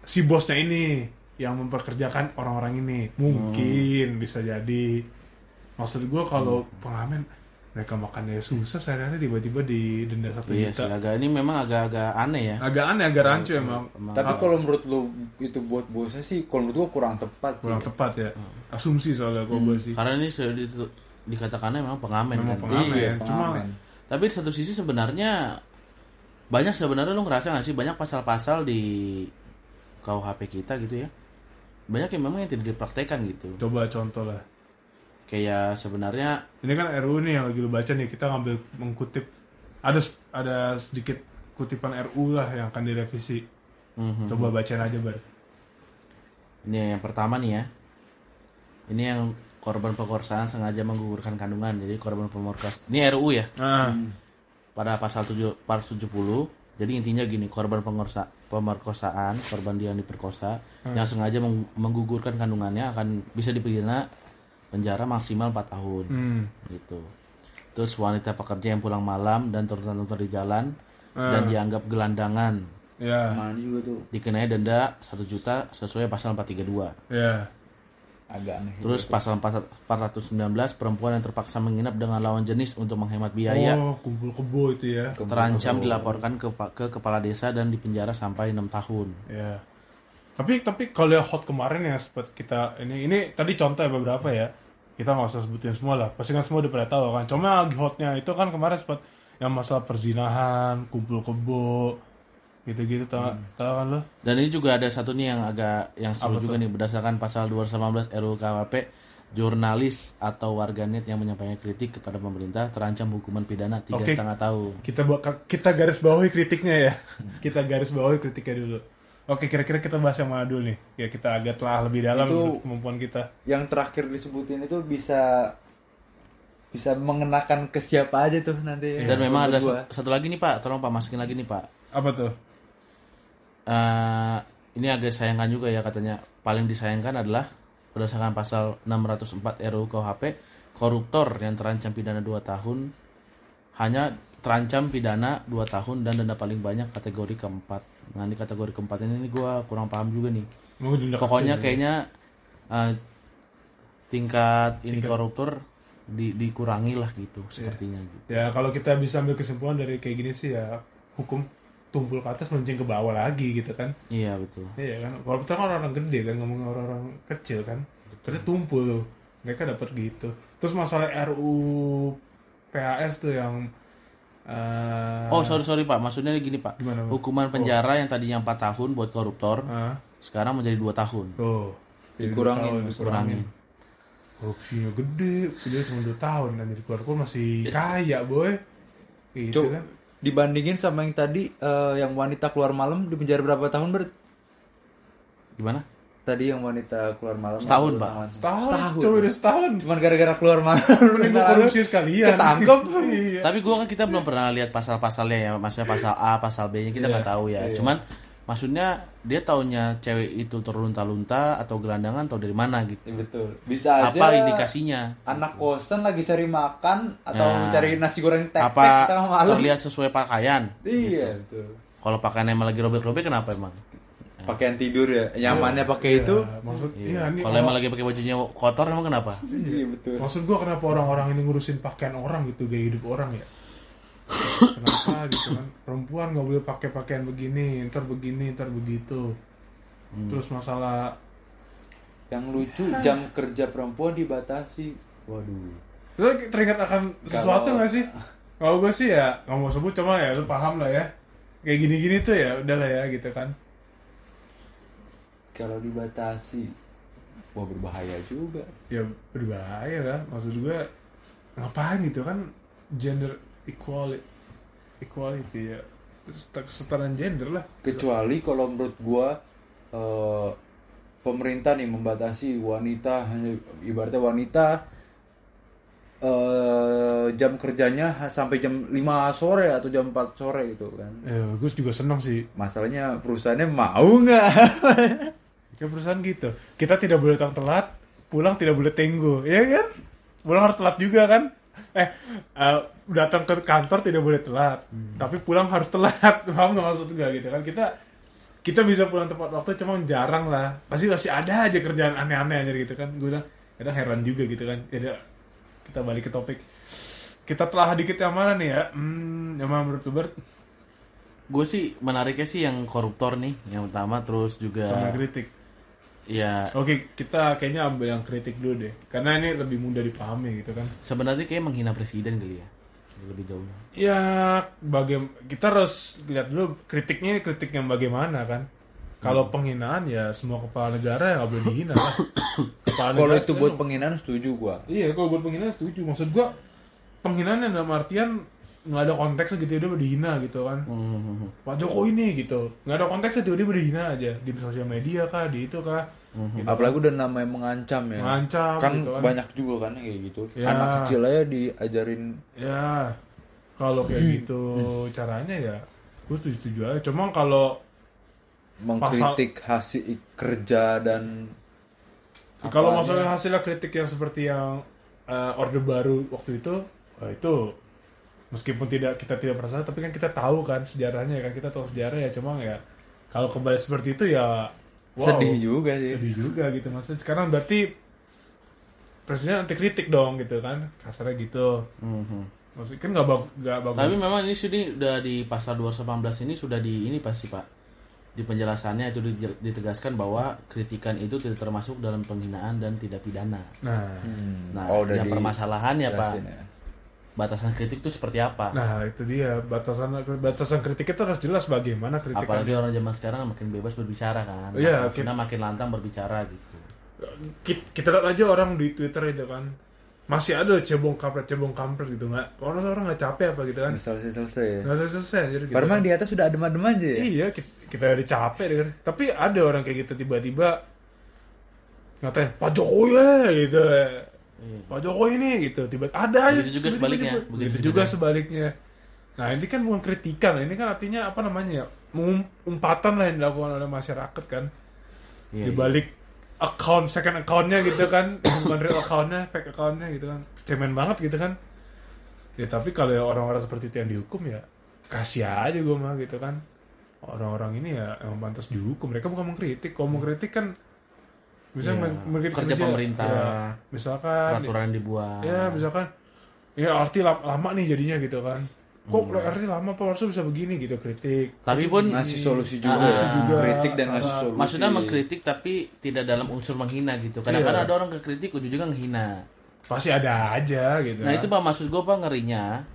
[SPEAKER 1] si bosnya ini yang memperkerjakan orang-orang ini mungkin bisa jadi maksud gue kalau pengamen mereka makannya susah sehari-hari tiba-tiba di denda satu
[SPEAKER 3] Iya sih,
[SPEAKER 1] juta.
[SPEAKER 3] agak ini memang agak-agak aneh ya.
[SPEAKER 1] agak aneh agak rancu emang.
[SPEAKER 3] Emang-
[SPEAKER 2] tapi kalau menurut lu itu buat bosnya sih kalau menurut gue kurang tepat sih.
[SPEAKER 1] Kurang tepat ya. Asumsi soalnya gue gue sih.
[SPEAKER 3] Karena ini sudah di- dikatakannya memang pengamen
[SPEAKER 1] Memang
[SPEAKER 3] kan.
[SPEAKER 1] pengamen.
[SPEAKER 2] iya
[SPEAKER 1] Cuma-
[SPEAKER 2] pengamen.
[SPEAKER 3] Tapi di satu sisi sebenarnya banyak sebenarnya lu ngerasa gak sih banyak pasal-pasal di KUHP kita gitu ya. Banyak yang memang yang tidak dipraktekkan gitu.
[SPEAKER 1] coba contoh lah
[SPEAKER 3] Kayak sebenarnya
[SPEAKER 1] Ini kan RU nih yang lagi lu baca nih, kita ngambil mengkutip ada ada sedikit kutipan RU lah yang akan direvisi.
[SPEAKER 3] mhm,
[SPEAKER 1] Coba bacain aja, Bar.
[SPEAKER 3] ini yang pertama nih ya. Ini yang korban pemerkosaan sengaja menggugurkan kandungan. Jadi korban pemerkosaan. Ini RU ya.
[SPEAKER 1] Nah,
[SPEAKER 3] pada pasal 7 pasal 70 jadi intinya gini korban pengorsa, pemerkosaan korban dia yang diperkosa yang sengaja meng- menggugurkan kandungannya akan bisa dipidana penjara maksimal 4 tahun
[SPEAKER 1] hmm.
[SPEAKER 3] gitu terus wanita pekerja yang pulang malam dan turun-turun di jalan dan dianggap gelandangan
[SPEAKER 1] Ya,
[SPEAKER 2] juga tuh
[SPEAKER 3] dikenai denda 1 juta sesuai pasal 432
[SPEAKER 1] ya.
[SPEAKER 2] agak aneh
[SPEAKER 3] terus pasal 4- 419 perempuan yang terpaksa menginap dengan lawan jenis untuk menghemat biaya
[SPEAKER 1] Oh, kumpul kebo itu ya.
[SPEAKER 3] terancam dilaporkan ke, ke kepala desa dan dipenjara sampai enam tahun.
[SPEAKER 1] Ya. Tapi tapi kalau yang hot kemarin yang sempat kita ini ini tadi contoh ya beberapa ya. Kita nggak usah sebutin semua lah. Pasti kan semua udah pada tahu kan. Cuma lagi hotnya itu kan kemarin sempat yang masalah perzinahan, kumpul kebo, gitu-gitu tau, tau kan lo?
[SPEAKER 3] Dan ini juga ada satu nih yang agak yang seru juga nih berdasarkan pasal 218 RUU KWP jurnalis atau warganet yang menyampaikan kritik kepada pemerintah terancam hukuman pidana tiga setengah tahun.
[SPEAKER 1] kita kita garis bawahi kritiknya ya kita garis bawahi kritiknya dulu oke kira-kira kita bahas yang mana dulu nih ya kita agak telah lebih dalam
[SPEAKER 2] Itu-
[SPEAKER 1] kemampuan kita
[SPEAKER 2] yang terakhir disebutin itu bisa bisa mengenakan ke siapa aja tuh nanti
[SPEAKER 3] Dan memang ada
[SPEAKER 2] gua.
[SPEAKER 3] sa- satu lagi nih Pak, tolong Pak masukin lagi nih Pak.
[SPEAKER 1] apa tuh
[SPEAKER 3] Eh, ini agak disayangkan juga ya katanya. Paling disayangkan adalah berdasarkan pasal 604 RUU KUHP, koruptor yang terancam pidana 2 tahun hanya terancam pidana 2 tahun dan denda paling banyak kategori keempat. Nah, di kategori keempat ini, gua kurang paham juga nih.
[SPEAKER 1] Denda
[SPEAKER 3] Pokoknya
[SPEAKER 1] kecil.
[SPEAKER 3] kayaknya eh, tingkat ini koruptor di, dikurangi lah gitu sepertinya gitu.
[SPEAKER 1] ya kalau kita bisa ambil kesimpulan dari kayak gini sih ya hukum tumpul ke atas meluncing ke bawah lagi gitu kan
[SPEAKER 3] Iya betul.
[SPEAKER 1] iya kan koruptor kan orang gede kan ngomongin orang-orang kecil kan berarti tumpul tuh mereka dapat gitu terus masalah RU PAS tuh yang eh,
[SPEAKER 3] Oh sorry sorry pak, maksudnya gini pak.
[SPEAKER 1] Gimana, Pak?
[SPEAKER 3] Hukuman penjara yang tadinya 4 tahun buat koruptor,
[SPEAKER 1] ah,
[SPEAKER 3] sekarang menjadi dua tahun.
[SPEAKER 1] tuh Jadi
[SPEAKER 2] Dikurangin,
[SPEAKER 1] dua tahun,
[SPEAKER 3] dikurangin.
[SPEAKER 1] korupsinya gede dia cuma 2 tahun. Dan jadi keluar masih kaya boy. Gitu
[SPEAKER 2] Cuk,
[SPEAKER 1] kan.
[SPEAKER 2] dibandingin sama yang tadi eh, yang wanita keluar malam di penjara berapa tahun ber?
[SPEAKER 3] Gimana?
[SPEAKER 2] Tadi yang wanita keluar malam
[SPEAKER 3] Setahun, Pak.
[SPEAKER 2] tangan?
[SPEAKER 1] Setahun, coba udah setahun.
[SPEAKER 2] cuman gara-gara keluar malam
[SPEAKER 1] Mending gua korupsi sekalian.
[SPEAKER 2] ketangkep
[SPEAKER 1] Iya.
[SPEAKER 3] Tapi gua kan kita belum pernah lihat pasal-pasalnya ya, maksudnya pasal A, pasal B-nya kita nggak tahu ya. Cuman maksudnya dia taunya cewek itu terlunta-lunta atau gelandangan atau dari mana gitu.
[SPEAKER 2] Ya, betul bisa aja
[SPEAKER 3] Apa indikasinya?
[SPEAKER 2] anak kosan lagi cari makan atau
[SPEAKER 3] Nah.
[SPEAKER 2] cari nasi goreng tek-tek
[SPEAKER 3] Apa terlihat sesuai pakaian?
[SPEAKER 2] iya betul
[SPEAKER 3] Kalau pakaian emang lagi robek-robek kenapa emang?
[SPEAKER 2] Pakaian tidur ya nyamannya pakai itu
[SPEAKER 1] Nah, maksud iya nih.
[SPEAKER 3] Kalau emang lagi pakai bajunya kotor emang kenapa?
[SPEAKER 2] iya betul
[SPEAKER 1] Maksud gua kenapa orang-orang ini ngurusin pakaian orang gitu, gaya hidup orang ya? kenapa gitu kan? Perempuan nggak boleh pakai pakaian begini, ntar begini, ntar begitu. Terus masalah
[SPEAKER 2] yang lucu jam kerja perempuan dibatasi waduh
[SPEAKER 1] Lu teringat akan sesuatu nggak sih? Kalau gue sih ya nggak mau sebut cuma ya lu paham lah ya. Kayak gini-gini tuh ya udahlah ya gitu kan.
[SPEAKER 2] Kalau dibatasi wah berbahaya juga
[SPEAKER 1] Ya berbahaya lah. Maksud gue ngapain gitu kan gender equality equality ya Set- kesetaraan gender lah.
[SPEAKER 2] kecuali kalau menurut gua eh, pemerintah nih membatasi wanita hanya ibaratnya wanita eh, jam kerjanya sampai jam 5 sore atau jam 4 sore gitu kan
[SPEAKER 1] Ya, gue juga seneng sih.
[SPEAKER 2] masalahnya perusahaannya mau nggak
[SPEAKER 1] Kayak perusahaan gitu. Kita tidak boleh datang telat, pulang tidak boleh tenggo, ya kan? Pulang harus telat juga kan? Eh, eh, datang ke kantor tidak boleh telat, tapi pulang harus telat. Paham nggak maksud gue gitu kan? Kita kita bisa pulang tepat waktu, cuma jarang lah. Pasti masih ada aja kerjaan aneh-aneh aja gitu kan? Gue bilang, kadang heran juga gitu kan. Ya kita balik ke topik. Kita telah dikit yang mana nih ya? Hmm, yang mana menurut Bert?
[SPEAKER 3] Gue sih menariknya sih yang koruptor nih, yang utama terus juga
[SPEAKER 1] Sama kritik.
[SPEAKER 3] Ya
[SPEAKER 1] Oke, kita kayaknya ambil yang kritik dulu deh. Karena ini lebih mudah dipahami gitu kan.
[SPEAKER 3] sebenarnya kayak menghina presiden kali ya lebih jauhnya.
[SPEAKER 1] Ya, bagaimana kita harus lihat dulu kritiknya kritik yang bagaimana kan. Kalau penghinaan ya semua kepala negara yang nggak boleh dihina lah. Kepala
[SPEAKER 2] kalau itu buat penghinaan setuju gua
[SPEAKER 1] Iya, kalau buat penghinaan setuju. Maksud gua penghinaan yang dalam artian nggak ada konteksnya gitu udah dihina gitu kan.
[SPEAKER 3] Hmm.
[SPEAKER 1] Pak Jokowi ini gitu. Nggak ada konteksnya tiba-tiba dihina aja di sosial media kah, di itu kah. Gitu.
[SPEAKER 2] apalagi udah namanya mengancam ya
[SPEAKER 1] Mengancam
[SPEAKER 2] kan
[SPEAKER 1] gitu kan.
[SPEAKER 2] banyak juga kan kayak gitu
[SPEAKER 1] Ya.
[SPEAKER 2] anak kecil aja diajarin
[SPEAKER 1] Ya, kalau kayak gitu caranya ya gue setuju-setuju aja. Cuma kalau
[SPEAKER 2] mengkritik hasil kerja dan
[SPEAKER 1] kalau
[SPEAKER 2] Apanya?
[SPEAKER 1] masalah hasilnya kritik yang seperti yang eh, orde baru waktu itu, eh, itu meskipun tidak kita tidak merasa, tapi kan kita tahu kan sejarahnya kan kita tahu sejarah ya. Cuma ya kalau kembali seperti itu ya wow,
[SPEAKER 2] sedih juga sih
[SPEAKER 1] sedih juga gitu maksudnya. Sekarang berarti presiden anti kritik dong gitu kan, kasarnya gitu. Maksudnya kan nggak bagus, nggak bagus.
[SPEAKER 3] Tapi memang ini sini udah di pasal 218 ini sudah di ini pasti Pak. Di penjelasannya itu di- ditegaskan bahwa kritikan itu tidak termasuk dalam penghinaan dan tidak pidana.
[SPEAKER 1] Nah,
[SPEAKER 3] Nah,
[SPEAKER 2] Oh, udah
[SPEAKER 3] yang permasalahannya Pak,
[SPEAKER 2] ya.
[SPEAKER 3] Batasan kritik itu seperti apa?
[SPEAKER 1] Nah itu dia batasan batasan kritik itu harus jelas bagaimana kritik
[SPEAKER 3] Apalagi orang zaman sekarang makin bebas berbicara kan.
[SPEAKER 1] Iya,
[SPEAKER 3] Maksudnya makin lantang berbicara gitu.
[SPEAKER 1] kita, kita lihat aja orang di Twitter itu kan masih ada cebong kampret cebong kampret gitu nggak orang orang nggak capek apa gitu kan
[SPEAKER 2] Nggak selesai selesai ya.
[SPEAKER 1] nggak selesai selesai jadi gitu kan.
[SPEAKER 2] di atas sudah adem-adem aja ya.
[SPEAKER 1] iya kita, kita udah capek deh kan tapi ada orang kayak gitu tiba-tiba ngatain Pak Jokowi ya gitu Pak Jokowi ini gitu. Tiba ada aja
[SPEAKER 3] Begitu juga
[SPEAKER 1] tiba-tiba
[SPEAKER 3] sebaliknya.
[SPEAKER 1] gitu.
[SPEAKER 3] Begitu
[SPEAKER 1] begitu
[SPEAKER 3] juga.
[SPEAKER 1] juga sebaliknya. Nah ini kan bukan kritikan. Ini kan artinya apa namanya ya umpatan lah yang dilakukan oleh masyarakat kan.
[SPEAKER 3] Iya,
[SPEAKER 1] di balik account second accountnya gitu kan. Bukan real accountnya fake accountnya gitu kan. Cemen banget gitu kan. Ya tapi kalau orang-orang seperti itu yang dihukum ya kasih aja gue mah gitu kan. Orang-orang ini ya emang pantas dihukum. Mereka bukan mengkritik. Kalau mengkritik kan bisa
[SPEAKER 3] Iya.
[SPEAKER 1] mengkritik
[SPEAKER 3] Kerja pemerintah.
[SPEAKER 1] ya, misalkan
[SPEAKER 3] Peraturan yang dibuat.
[SPEAKER 1] ya misalkan ya arti lama, lama nih jadinya gitu kan kok
[SPEAKER 3] Hmm.
[SPEAKER 1] arti lama apa harusnya bisa begini gitu kritik
[SPEAKER 3] Tapi pun
[SPEAKER 2] Ngasih solusi juga. Ya.
[SPEAKER 1] juga.
[SPEAKER 2] Kritik dan ngasih
[SPEAKER 1] Sama-
[SPEAKER 2] solusi.
[SPEAKER 3] maksudnya mengkritik tapi tidak dalam unsur menghina gitu. Kadang-kadang
[SPEAKER 1] Iya.
[SPEAKER 3] ada orang kekritik ujung-ujungnya menghina.
[SPEAKER 1] pasti ada aja gitu
[SPEAKER 3] Nah itu pak maksud gue pak ngerinya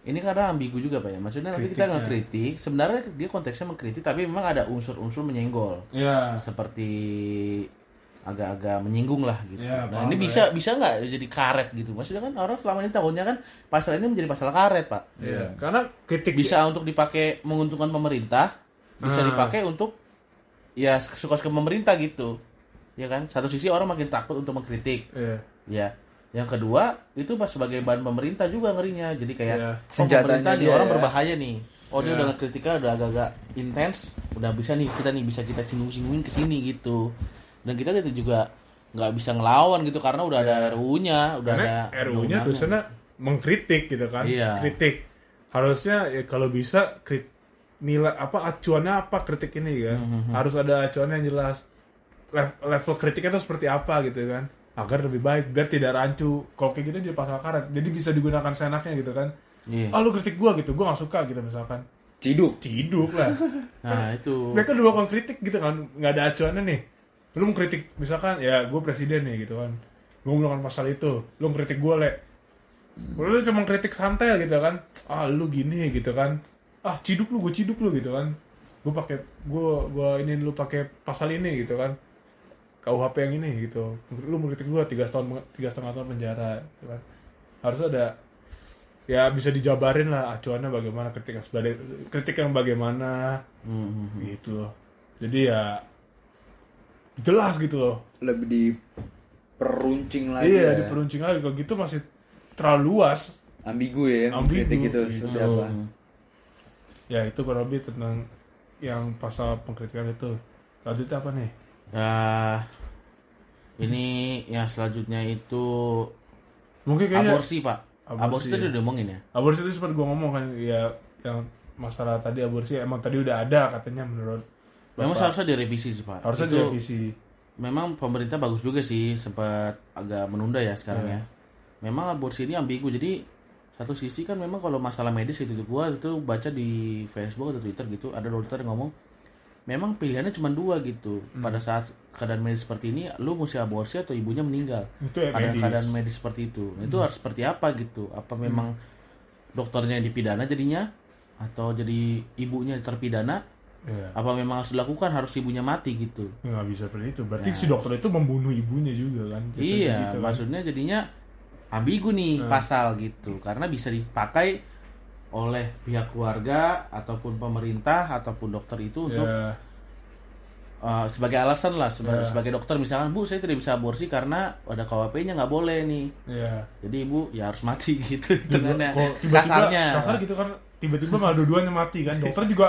[SPEAKER 3] ini karena ambigu juga pak ya maksudnya nanti kita ngekritik sebenarnya dia konteksnya mengkritik tapi memang ada unsur-unsur menyenggol
[SPEAKER 1] ya
[SPEAKER 3] seperti agak-agak menyinggung lah gitu.
[SPEAKER 1] Ya,
[SPEAKER 3] nah ini
[SPEAKER 1] lah
[SPEAKER 3] bisa bisa nggak jadi karet gitu maksudnya kan orang selama ini tahunnya kan pasal ini menjadi pasal karet pak
[SPEAKER 1] Iya, karena kritik
[SPEAKER 3] bisa untuk dipakai menguntungkan pemerintah bisa
[SPEAKER 1] Ah.
[SPEAKER 3] dipakai untuk ya suka-suka pemerintah gitu ya kan satu sisi orang makin takut untuk mengkritik
[SPEAKER 1] Iya.
[SPEAKER 3] ya yang kedua itu pas sebagai bahan pemerintah juga ngerinya jadi kayak
[SPEAKER 1] Iya.
[SPEAKER 3] oh, pemerintah di orang
[SPEAKER 2] ya.
[SPEAKER 3] berbahaya nih oh dia
[SPEAKER 1] Iya.
[SPEAKER 3] udah kritikal udah agak-agak intens udah bisa nih kita nih bisa kita singgung-singgungin ke sini gitu dan kita juga nggak bisa ngelawan gitu karena udah ada RUU-nya udah
[SPEAKER 1] Karena
[SPEAKER 3] ada
[SPEAKER 1] RU-nya
[SPEAKER 3] undang-undangnya.
[SPEAKER 1] tulisannya mengkritik gitu kan.
[SPEAKER 3] Iya.
[SPEAKER 1] Kritik. Harusnya ya kalau bisa krit nilai apa acuannya apa kritik ini kan.
[SPEAKER 3] Hmm,
[SPEAKER 1] Harus ada acuannya yang jelas. Lev- level kritiknya itu seperti apa gitu kan. Agar lebih baik biar tidak rancu. Kalau kayak gitu jadi pasal karet. Jadi bisa digunakan senaknya gitu kan.
[SPEAKER 3] Iya.
[SPEAKER 1] Ah lu kritik gua gitu, gua gak suka gitu misalkan.
[SPEAKER 2] Ciduk.
[SPEAKER 1] Ciduk lah.
[SPEAKER 3] nah itu
[SPEAKER 1] mereka udah melakukan kritik gitu kan nggak ada acuannya nih lu mengkritik misalkan ya gue presiden nih gitu kan. Gue melakukan pasal itu lu mengkritik gue le. Lu cuma kritik santai gitu kan. Ah lu gini gitu kan. Ah ciduk lu gue ciduk lu gitu kan. Gue pakai gue gue ini lu pakai pasal ini gitu kan. KUHP yang ini gitu. Lu mengkritik gue tiga tahun tiga setengah tahun penjara gitu kan. Harus ada ya bisa dijabarin lah acuannya bagaimana kritik yang kritik yang bagaimana.
[SPEAKER 3] Hmm, hmm,
[SPEAKER 1] gitu. Loh jadi ya jelas gitu loh
[SPEAKER 2] Lebih diperuncing lagi.
[SPEAKER 1] iya
[SPEAKER 2] ya.
[SPEAKER 1] diperuncing lagi kalau gitu masih terlalu luas
[SPEAKER 2] Ambigu ya,
[SPEAKER 1] Ambigu,
[SPEAKER 2] kritik itu
[SPEAKER 1] gitu.
[SPEAKER 2] seperti apa.
[SPEAKER 1] ya itu kurang lebih tentang yang pasal pengkritikan itu selanjutnya apa nih
[SPEAKER 3] Nah, ini yang selanjutnya itu
[SPEAKER 1] mungkin kayaknya
[SPEAKER 3] aborsi pak.
[SPEAKER 1] Aborsi,
[SPEAKER 3] Aborsi,
[SPEAKER 1] ya.
[SPEAKER 3] tadi udah ngomongin ya.
[SPEAKER 1] aborsi itu seperti gua ngomong kan ya yang masalah tadi aborsi emang tadi udah ada katanya menurut
[SPEAKER 3] Memang
[SPEAKER 1] Bapak.
[SPEAKER 3] seharusnya direvisi sih pak.
[SPEAKER 1] harusnya
[SPEAKER 3] Itu
[SPEAKER 1] direvisi
[SPEAKER 3] Memang pemerintah bagus juga sih sempat agak menunda ya sekarang
[SPEAKER 1] Iya.
[SPEAKER 3] ya. Memang aborsi ini ambigu jadi satu sisi kan memang kalau masalah medis itu gua itu baca di Facebook atau Twitter gitu ada dokter yang ngomong memang pilihannya cuma dua gitu
[SPEAKER 1] Hmm.
[SPEAKER 3] pada saat keadaan medis seperti ini lu mesti aborsi atau ibunya meninggal
[SPEAKER 1] itu ya
[SPEAKER 3] keadaan
[SPEAKER 1] medis.
[SPEAKER 3] keadaan medis seperti itu Nah, itu harus seperti apa gitu apa memang dokternya yang dipidana jadinya atau jadi ibunya terpidana
[SPEAKER 1] ya
[SPEAKER 3] apa memang harus dilakukan harus ibunya mati gitu?
[SPEAKER 1] Ya, nggak bisa seperti itu. Berarti si dokter itu membunuh ibunya juga kan?
[SPEAKER 3] Iya
[SPEAKER 1] gitu kan.
[SPEAKER 3] maksudnya jadinya ambigu nih pasal gitu. Karena bisa dipakai oleh pihak keluarga ataupun pemerintah ataupun dokter itu untuk uh, sebagai alasan lah sebagai,
[SPEAKER 1] Ya.
[SPEAKER 3] sebagai dokter. Misalkan bu saya tidak bisa aborsi karena ada KWP-nya nggak boleh nih.
[SPEAKER 1] Ya
[SPEAKER 3] jadi ibu ya harus mati gitu
[SPEAKER 1] tiba-tiba
[SPEAKER 3] kasarnya.
[SPEAKER 1] kasar gitu kan tiba-tiba malah dua-duanya mati kan? Dokter juga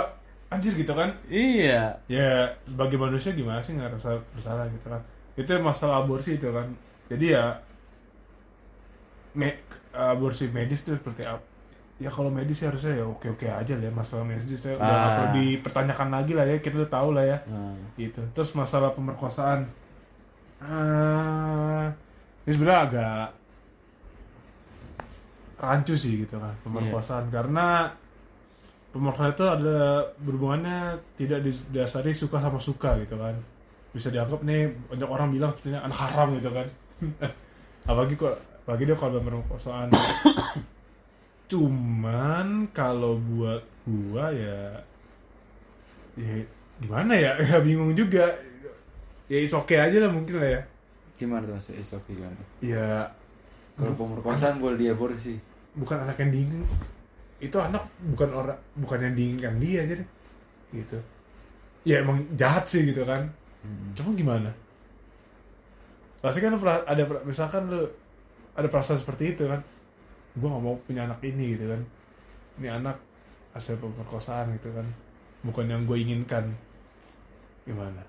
[SPEAKER 1] anjir gitu kan?
[SPEAKER 3] Iya.
[SPEAKER 1] Ya sebagai manusia gimana sih nggak rasa bersalah gitu kan? Itu masalah aborsi itu kan. Jadi ya me, aborsi medis itu seperti apa ya kalau medis sih harusnya ya oke oke aja lah ya masalah medis itu udah nggak
[SPEAKER 3] Ah.
[SPEAKER 1] perlu dipertanyakan lagi lah ya kita udah tahu lah ya.
[SPEAKER 3] Nah,
[SPEAKER 1] gitu. Terus masalah pemerkosaan. Eh ini sebenarnya agak rancu sih gitu kan pemerkosaan. Karena pemerkosaan itu ada berhubungannya tidak didasari suka sama suka gitu kan. Bisa dianggap nih banyak orang bilang sebenarnya anak haram gitu kan. Apalagi kok apalagi dia kalau pemerkosaan. Cuman kalau buat gua ya ya gimana ya? Ya bingung juga. Ya is oke aja lah mungkin lah ya.
[SPEAKER 2] Gimana tuh Mas? Is okay gimana?
[SPEAKER 1] ya
[SPEAKER 2] Kalau pemerkosaan boleh diaborsi.
[SPEAKER 1] bukan anak yang diingin itu anak bukan orang bukan yang diinginkan dia aja deh. Gitu. Ya emang jahat sih gitu kan. Cuma gimana? Pasti kan ada misalkan lu ada perasaan seperti itu kan. Gue gak mau punya anak ini gitu kan. Ini anak hasil pemerkosaan gitu kan. Bukan yang gue inginkan. Gimana?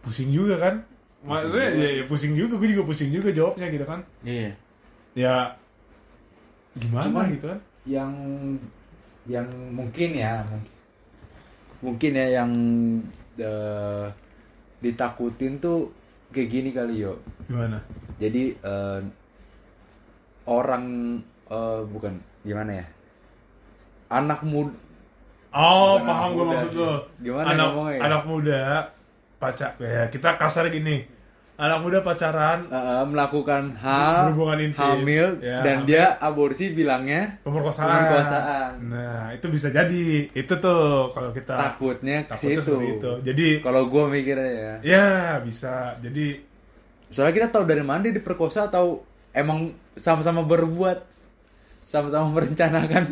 [SPEAKER 1] Pusing juga kan? Maksudnya ya, ya pusing juga. Gue juga pusing juga jawabnya gitu kan.
[SPEAKER 3] Iya.
[SPEAKER 1] Ya gimana
[SPEAKER 2] Cuman-
[SPEAKER 1] gitu kan
[SPEAKER 2] Yang yang mungkin ya mungkin, mungkin ya yang eh, ditakutin tuh kayak gini kali yo.
[SPEAKER 1] gimana
[SPEAKER 2] Jadi eh, orang eh, bukan gimana ya? Anak muda
[SPEAKER 1] oh
[SPEAKER 2] Bukan
[SPEAKER 1] paham gue maksud lo
[SPEAKER 2] Gimana
[SPEAKER 1] anak
[SPEAKER 2] ngomongnya ya?
[SPEAKER 1] anak muda pacar ya kita kasar gini anak muda pacaran
[SPEAKER 2] eh, melakukan hal
[SPEAKER 1] Berhubungan intim.
[SPEAKER 2] hamil
[SPEAKER 1] Ya,
[SPEAKER 2] dan
[SPEAKER 1] hamil.
[SPEAKER 2] dia aborsi bilangnya
[SPEAKER 1] pemerkosaan
[SPEAKER 2] Pemerkosaan.
[SPEAKER 1] nah itu bisa jadi itu tuh kalau kita
[SPEAKER 2] takutnya
[SPEAKER 1] takutnya
[SPEAKER 2] situ.
[SPEAKER 1] itu jadi
[SPEAKER 2] Kalau gue mikirnya ya.
[SPEAKER 1] ya bisa jadi
[SPEAKER 2] Soalnya kita tahu dari mana dia diperkosa atau emang sama-sama berbuat, sama-sama merencanakan.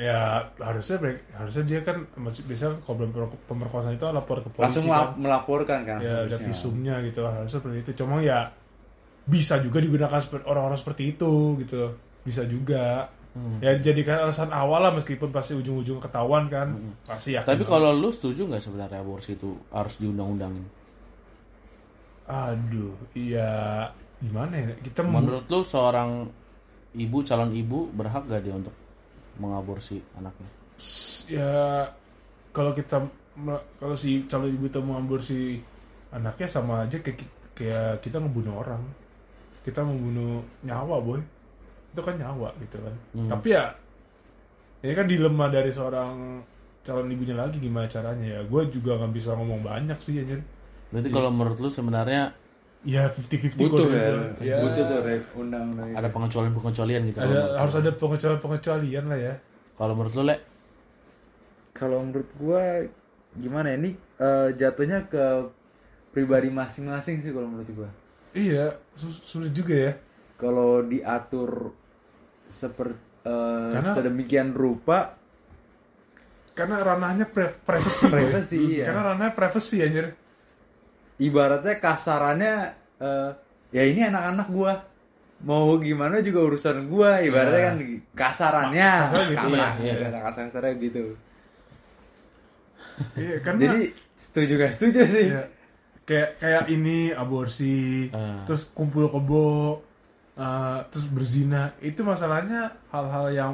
[SPEAKER 1] Ya harusnya mereka- harusnya dia kan biasanya kalau pemerkosaan itu lapor ke polisi
[SPEAKER 2] langsung
[SPEAKER 1] kan.
[SPEAKER 2] melap- melaporkan kan
[SPEAKER 1] ya ada visumnya gitu kan harusnya seperti itu. Cuma ya bisa juga digunakan seperti orang-orang seperti itu gitu. Bisa juga. Ya dijadikan alasan awal lah meskipun pasti ujung-ujung ketahuan kan pasti ya
[SPEAKER 3] Tapi kalau lu setuju nggak sebenarnya aborsi itu harus diundang-undangin?
[SPEAKER 1] aduh iya gimana ya? Kita
[SPEAKER 3] Menurut lu seorang ibu calon ibu berhak gak dia untuk mengaborsi anaknya?
[SPEAKER 1] ya kalau kita kalau si calon ibu itu mau aborsi anaknya sama aja kayak kayak kita ngebunuh orang. Kita membunuh nyawa boy. Itu kan nyawa gitu kan. Tapi ya ini kan dilema dari seorang calon ibunya lagi gimana caranya ya. Gue juga nggak bisa ngomong banyak sih anjir.
[SPEAKER 3] Berarti kalau menurut lu sebenarnya
[SPEAKER 1] ya 50-50
[SPEAKER 2] butuh
[SPEAKER 1] kalau
[SPEAKER 2] ya,
[SPEAKER 1] gitu. ya
[SPEAKER 2] butuh tuh Rek, undang-undang
[SPEAKER 3] ada pengecualian-pengecualian gitu.
[SPEAKER 1] ada harus ada pengecualian-pengecualian lah ya
[SPEAKER 3] Kalau menurut lu, Le,
[SPEAKER 2] kalau menurut gua gimana ya, ini eh, jatuhnya ke pribadi masing-masing sih kalau menurut gua
[SPEAKER 1] iya sulit juga ya
[SPEAKER 2] kalau diatur seperti
[SPEAKER 1] Karena-
[SPEAKER 2] sedemikian rupa
[SPEAKER 1] karena ranahnya pri- privacy.
[SPEAKER 2] Privacy, iya.
[SPEAKER 1] karena ranahnya privacy anjir
[SPEAKER 2] ibaratnya kasarannya eh, ya ini anak-anak gua mau gimana juga urusan gua ibaratnya kan kasarannya
[SPEAKER 1] Kasarnya gitu,
[SPEAKER 2] Kasar-
[SPEAKER 3] iya, iya.
[SPEAKER 2] kasar-kasarnya gitu
[SPEAKER 1] Iya, karena
[SPEAKER 2] jadi setuju gak setuju sih
[SPEAKER 1] ya, kayak kayak ini aborsi,
[SPEAKER 3] Ah.
[SPEAKER 1] terus kumpul kebo, eh, terus berzina, itu masalahnya hal-hal yang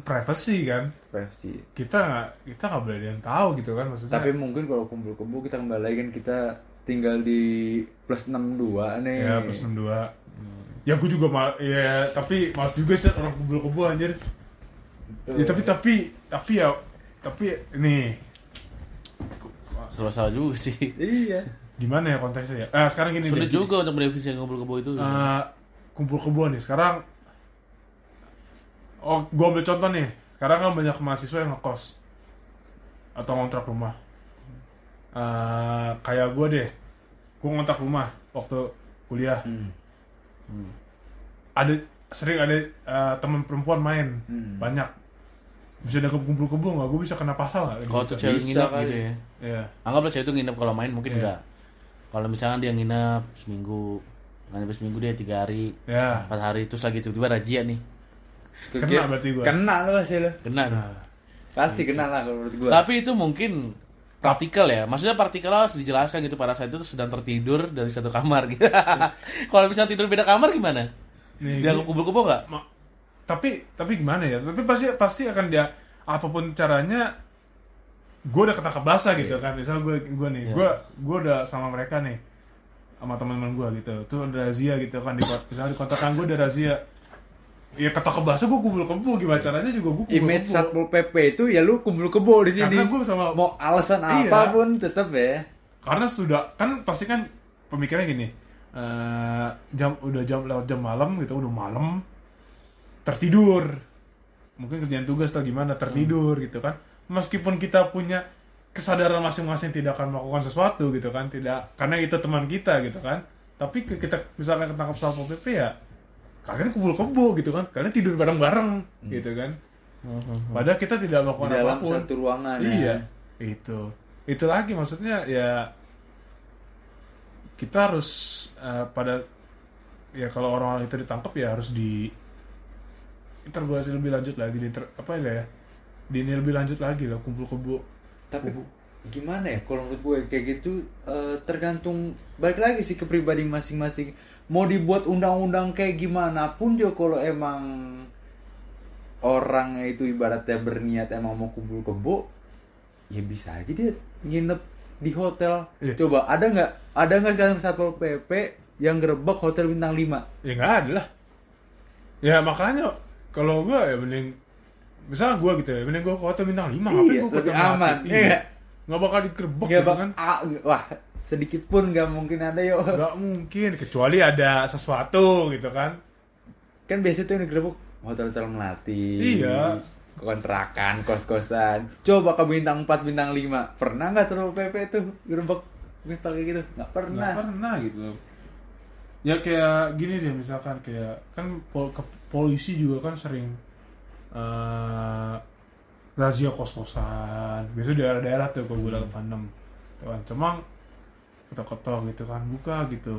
[SPEAKER 1] privacy kan.
[SPEAKER 2] Privacy.
[SPEAKER 1] Kita nggak kita nggak boleh ada yang tahu gitu kan maksudnya.
[SPEAKER 2] tapi mungkin kalau kumpul kebo kita kembali kan kita tinggal di plus 62 nih
[SPEAKER 1] ya plus 62 Ya gue juga mal, ya tapi males juga sih orang kumpul kebo anjir. Ya tapi tapi tapi ya tapi ini
[SPEAKER 3] serba salah juga sih.
[SPEAKER 2] iya
[SPEAKER 1] gimana ya konteksnya ya? Eh, sekarang gini
[SPEAKER 3] Sulit
[SPEAKER 1] deh.
[SPEAKER 3] juga untuk mendefinisikan kumpul kebo itu.
[SPEAKER 1] Eh, kumpul kebo nih sekarang oh gue ambil contoh nih sekarang kan banyak mahasiswa yang ngekos atau ngontrak rumah Eh, kayak gue deh gue ngontrak rumah waktu kuliah
[SPEAKER 2] Hmm.
[SPEAKER 1] ada sering ada eh, teman perempuan main
[SPEAKER 2] Hmm.
[SPEAKER 1] banyak bisa ada kumpul kebo nggak gue bisa kena pasal nggak
[SPEAKER 3] Kalau tuh cewek
[SPEAKER 2] Bisa
[SPEAKER 3] nginep
[SPEAKER 2] kali.
[SPEAKER 3] gitu ya.
[SPEAKER 1] Iya.
[SPEAKER 3] Anggaplah cewek itu nginep kalau main mungkin
[SPEAKER 1] Iya.
[SPEAKER 3] enggak. Kalau misalkan dia nginep seminggu, nggak nyampe seminggu dia tiga hari,
[SPEAKER 1] ya
[SPEAKER 3] empat hari terus lagi tiba-tiba razia nih.
[SPEAKER 1] Kena berarti gua.
[SPEAKER 2] kena lo sih lo
[SPEAKER 3] Kena.
[SPEAKER 1] Nah,
[SPEAKER 2] pasti kena lah kalau menurut gua
[SPEAKER 3] Tapi itu mungkin praktikal ya. Maksudnya praktikal harus dijelaskan gitu pada saat itu sedang tertidur dari satu kamar gitu. kalau misalnya tidur beda kamar gimana?
[SPEAKER 1] nih,
[SPEAKER 3] Dia kumpul-kumpul nggak?
[SPEAKER 1] Tapi tapi gimana ya tapi pasti pasti akan dia apa pun caranya gue udah ketangkap basah gitu kan misal gue gue nih
[SPEAKER 3] Iya.
[SPEAKER 1] gue gue udah sama mereka nih sama teman-teman gue gitu tuh ada razia gitu kan di misalnya di kontrakan gue ada razia ya ketangkap basah gue kumpul kebo gimana caranya juga gue kumpul
[SPEAKER 2] image
[SPEAKER 1] kebo.
[SPEAKER 2] satpol pp itu ya lu kumpul kebo di sini.
[SPEAKER 1] Karena gua sama-
[SPEAKER 2] mau alasan
[SPEAKER 1] Iya.
[SPEAKER 2] apa pun tetap ya.
[SPEAKER 1] Karena sudah kan pasti kan pemikirannya gini. Eh, jam udah jam lewat jam malam gitu udah malam tertidur. Mungkin kerjaan tugas atau gimana tertidur gitu kan. Meskipun kita punya kesadaran masing-masing tidak akan melakukan sesuatu gitu kan tidak karena itu teman kita gitu kan. Tapi kita misalkan ketangkap satpol pp ya kalian kumpul kebo gitu kan. Kalian tidur bareng-bareng gitu kan. Padahal kita tidak
[SPEAKER 2] di
[SPEAKER 1] melakukan
[SPEAKER 2] dalam
[SPEAKER 1] apa pun.
[SPEAKER 2] satu ruangan ya.
[SPEAKER 1] Iya, itu. Itu lagi maksudnya ya kita harus eh, pada ya kalau orang-orang itu ditangkap ya harus di interogasi lebih lanjut lagi di apa ya di ini lebih lanjut lagi lah kumpul kebo
[SPEAKER 2] tapi gimana ya kalau menurut gue kayak gitu eh, tergantung balik lagi sih ke pribadi masing-masing mau dibuat undang-undang kayak gimana pun juga kalau emang orangnya itu ibaratnya berniat emang mau kumpul kebo ya bisa aja dia nginep di hotel.
[SPEAKER 1] Iya.
[SPEAKER 2] coba ada nggak? Ada nggak sekarang satpol pp yang gerebek hotel bintang 5
[SPEAKER 1] ya nggak ada lah. Ya makanya kalau gua ya mending misalnya gua gitu ya mending gua ke hotel bintang lima
[SPEAKER 2] Iya, lebih aman,
[SPEAKER 1] Melati?
[SPEAKER 2] iya nggak?
[SPEAKER 1] bakal digerebek gitu
[SPEAKER 2] bak
[SPEAKER 1] kan?
[SPEAKER 2] Ah, wah sedikit pun nggak mungkin ada yuk
[SPEAKER 1] nggak mungkin kecuali ada sesuatu gitu kan.
[SPEAKER 2] Kan biasa tuh yang digerebek hotel hotel melati
[SPEAKER 1] Iya.
[SPEAKER 2] kontrakan kos kosan coba ke bintang 4 bintang 5 pernah nggak satpol pp tuh gerebek misal kayak gitu? Nggak pernah.
[SPEAKER 1] Nggak pernah gitu. Ya kayak gini deh misalkan kayak kan pol- ke- polisi juga kan sering eh, razia kos-kosan. Biasanya daerah-daerah tuh kalau gue lewat Panem tuh kan. Cuma ketok-ketok gitu kan buka gitu.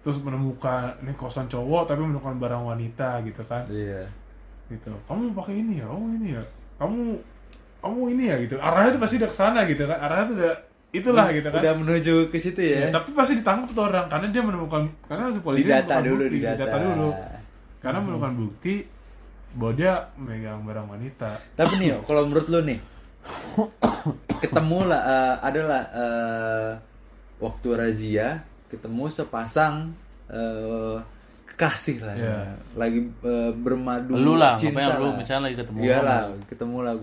[SPEAKER 1] Terus menemukan ini kosan cowok tapi menemukan barang wanita gitu kan.
[SPEAKER 2] Iya.
[SPEAKER 1] gitu. Kamu pakai ini ya? Kamu ini ya? Kamu kamu ini ya? Gitu. Arahnya tuh pasti udah ke sana gitu kan. Arahnya tuh udah itulah gitu kan.
[SPEAKER 2] Udah menuju ke situ ya.
[SPEAKER 1] Ya, tapi pasti ditangkap tuh orang karena dia menemukan karena si polisi
[SPEAKER 2] Didata dulu,
[SPEAKER 1] bukti,
[SPEAKER 2] didata.
[SPEAKER 1] dulu. Karena menemukan bukti bahwa dia memegang barang wanita
[SPEAKER 2] Tapi nih, kalau menurut lu nih, ketemu lah, eh, adalah eh, waktu razia, ketemu sepasang eh, kekasih lah, ya.
[SPEAKER 1] Iya.
[SPEAKER 2] lagi eh, bermadu
[SPEAKER 3] Lu lah,
[SPEAKER 2] cinta
[SPEAKER 3] ngapain lu
[SPEAKER 2] lah.
[SPEAKER 3] misalnya lagi ketemu
[SPEAKER 2] Iya
[SPEAKER 3] orang.
[SPEAKER 2] lah, ketemu lah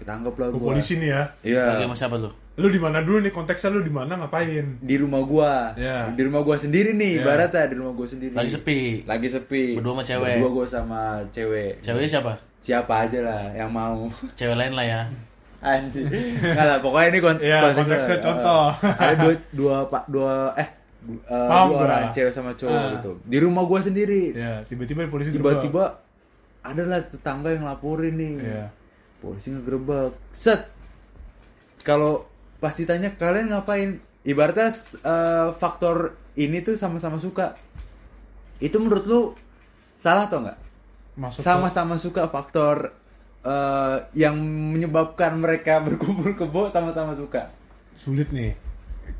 [SPEAKER 1] ya
[SPEAKER 2] ketangkep lah
[SPEAKER 1] ke
[SPEAKER 2] gua.
[SPEAKER 1] polisi nih ya
[SPEAKER 2] Iya.
[SPEAKER 3] Lagi sama siapa lu?
[SPEAKER 1] lu di mana dulu nih konteksnya lu di mana ngapain
[SPEAKER 2] Di rumah gua,
[SPEAKER 1] Iya.
[SPEAKER 2] di rumah gua sendiri nih,
[SPEAKER 1] Iya.
[SPEAKER 2] ibaratnya di rumah gua sendiri.
[SPEAKER 3] Lagi sepi.
[SPEAKER 2] Lagi sepi.
[SPEAKER 3] Berdua sama cewek.
[SPEAKER 2] Berdua gua sama cewek.
[SPEAKER 3] Ceweknya siapa?
[SPEAKER 2] Siapa aja lah yang mau.
[SPEAKER 3] Cewek lain lah ya.
[SPEAKER 2] Anjir. Enggak lah, pokoknya ini kon
[SPEAKER 1] Iya,
[SPEAKER 2] konteksnya.
[SPEAKER 1] konteksnya
[SPEAKER 2] Eh,
[SPEAKER 1] contoh.
[SPEAKER 2] ada dua dua pak dua eh eh,
[SPEAKER 1] Paham
[SPEAKER 2] dua orang cewek sama cowok
[SPEAKER 1] Ah.
[SPEAKER 2] gitu. Di rumah gua sendiri.
[SPEAKER 1] ya tiba-tiba polisi.
[SPEAKER 2] Tiba-tiba adalah tetangga yang laporin nih.
[SPEAKER 1] Iya.
[SPEAKER 2] Polisi ngegerebek. Set. Kalau pas ditanya kalian ngapain? Ibaratnya eh, faktor ini tuh sama-sama suka. Itu menurut lu salah atau enggak? sama-sama suka faktor eh, yang menyebabkan mereka berkumpul kebo sama-sama suka.
[SPEAKER 1] sulit nih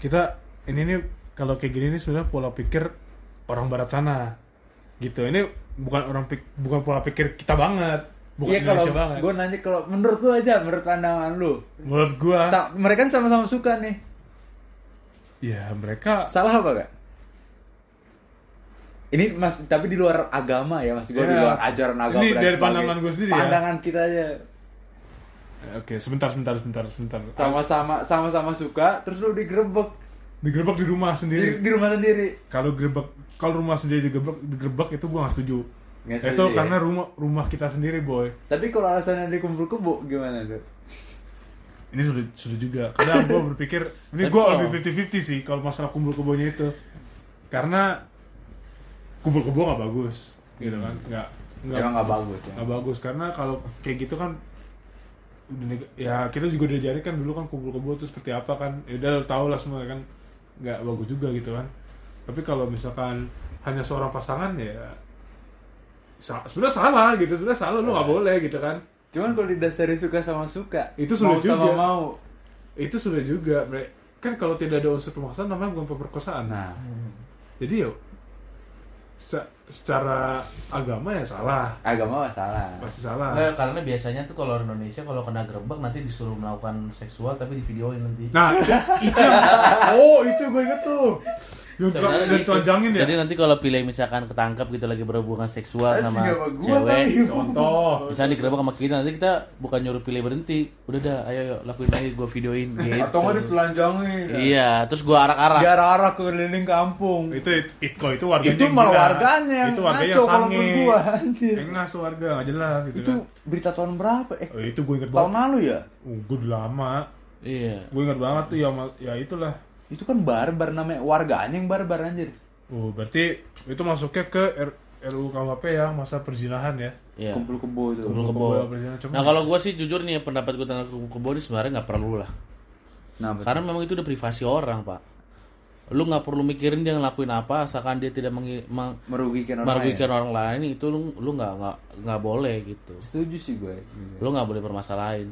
[SPEAKER 1] kita ini nih kalau kayak gini nih sudah pola pikir orang barat sana gitu ini bukan orang pik, bukan pola pikir kita banget bukan
[SPEAKER 2] Iya kalau gue nanya kalau menurut lu aja, menurut pandangan lu,
[SPEAKER 1] menurut gua
[SPEAKER 2] sa- mereka kan sama-sama suka nih.
[SPEAKER 1] ya mereka
[SPEAKER 2] Salah apa gak? Ini mas, tapi di luar agama ya mas gue di
[SPEAKER 1] Iya.
[SPEAKER 2] luar ajaran agama.
[SPEAKER 1] Ini dari pandangan gua sendiri ya.
[SPEAKER 2] Pandangan kita aja
[SPEAKER 1] Eh, oke sebentar sebentar sebentar sebentar
[SPEAKER 2] sama-sama sama-sama suka, terus lu digerebek
[SPEAKER 1] digerebek di rumah
[SPEAKER 2] di,
[SPEAKER 1] sendiri
[SPEAKER 2] di rumah sendiri.
[SPEAKER 1] kalau gerebek kalau rumah sendiri digerebek digerebek itu gua nggak setuju
[SPEAKER 2] Nggak
[SPEAKER 1] itu
[SPEAKER 2] ya?
[SPEAKER 1] karena rumah rumah kita sendiri boy.
[SPEAKER 2] Tapi kalau alasannya dikumpul kebo gimana tuh?
[SPEAKER 1] ini sudah sudah juga. Karena gue berpikir ini gue lebih 50-50 sih kalau masalah kumpul kebonya itu. Karena kumpul kebo nggak bagus gitu kan? Nggak nggak
[SPEAKER 2] Emang nggak bagus ya.
[SPEAKER 1] nggak bagus. Karena kalau kayak gitu kan ya kita juga diajarin kan dulu kan kumpul kebo itu seperti apa kan? Ya udah tau lah semua kan. Nggak bagus juga gitu kan. Tapi kalau misalkan hanya seorang pasangan ya sa- sebenarnya salah gitu sebenarnya salah lu nggak
[SPEAKER 2] Iya.
[SPEAKER 1] boleh gitu kan
[SPEAKER 2] Cuman kalau didasari suka sama suka,
[SPEAKER 1] Itu
[SPEAKER 2] mau
[SPEAKER 1] sulit
[SPEAKER 2] sama
[SPEAKER 1] juga.
[SPEAKER 2] mau.
[SPEAKER 1] itu sudah juga kan kalau tidak ada unsur pemaksaan namanya bukan pemerkosaan
[SPEAKER 2] Nah,
[SPEAKER 1] jadi yuk seca- secara agama ya salah
[SPEAKER 2] agama mah salah.
[SPEAKER 1] pasti salah
[SPEAKER 3] Nggak, karena biasanya tuh kalau orang Indonesia kalau kena gerebek nanti disuruh melakukan seksual tapi di videoin nanti.
[SPEAKER 1] nah itu, itu oh itu gue inget tuh yang yang telanjangin ya
[SPEAKER 3] Jadi nanti kalau pilih misalkan ketangkep gitu lagi berhubungan seksual
[SPEAKER 2] Anjing,
[SPEAKER 3] sama cewek,
[SPEAKER 2] tadi.
[SPEAKER 1] contoh
[SPEAKER 3] misalnya digerebek sama kita nanti kita bukan nyuruh pilih berhenti, udah dah, ayo yuk lakuin aja gue videoin gitu.
[SPEAKER 2] Atau nggak ditelanjangin.
[SPEAKER 3] Iya, terus gue arak-arak.
[SPEAKER 2] Di arah-arah keliling kampung.
[SPEAKER 1] itu itu, itu, kalau itu warganya
[SPEAKER 2] Itu
[SPEAKER 1] yang
[SPEAKER 2] malah warganya yang
[SPEAKER 1] itu warganya
[SPEAKER 2] ngaco
[SPEAKER 1] yang
[SPEAKER 2] kalau menurut gua, anjir.
[SPEAKER 1] enggak tuh warga nggak jelas gitu
[SPEAKER 2] Itu
[SPEAKER 1] kan.
[SPEAKER 2] berita tahun berapa? Eh,
[SPEAKER 1] oh, itu gue inget
[SPEAKER 2] tahun
[SPEAKER 1] banget
[SPEAKER 2] lalu ya?
[SPEAKER 1] oh, gue udah lama
[SPEAKER 3] Iya.
[SPEAKER 1] gue inget banget tuh ya ya itulah
[SPEAKER 2] Itu kan barbar namanya warganya yang barbar anjir.
[SPEAKER 1] oh berarti itu masuknya ke R- RUU KUHP ya masa perzinahan ya
[SPEAKER 3] Iya.
[SPEAKER 2] Kumpul kebo itu.
[SPEAKER 3] Kumpul kebo.
[SPEAKER 1] Kumpul
[SPEAKER 3] Nah kalau gue sih jujur nih pendapat gue tentang kumpul kebo ini sebenarnya nggak perlu lah.
[SPEAKER 2] Nah, betul.
[SPEAKER 3] Karena memang itu udah privasi orang pak. Lu nggak perlu mikirin dia ngelakuin apa, asalkan dia tidak mengi- meng-
[SPEAKER 2] merugikan orang
[SPEAKER 3] merugikan
[SPEAKER 2] lain.
[SPEAKER 3] orang lain itu lu lu nggak nggak nggak boleh gitu.
[SPEAKER 2] Setuju sih gue.
[SPEAKER 3] Lu nggak boleh permasalahin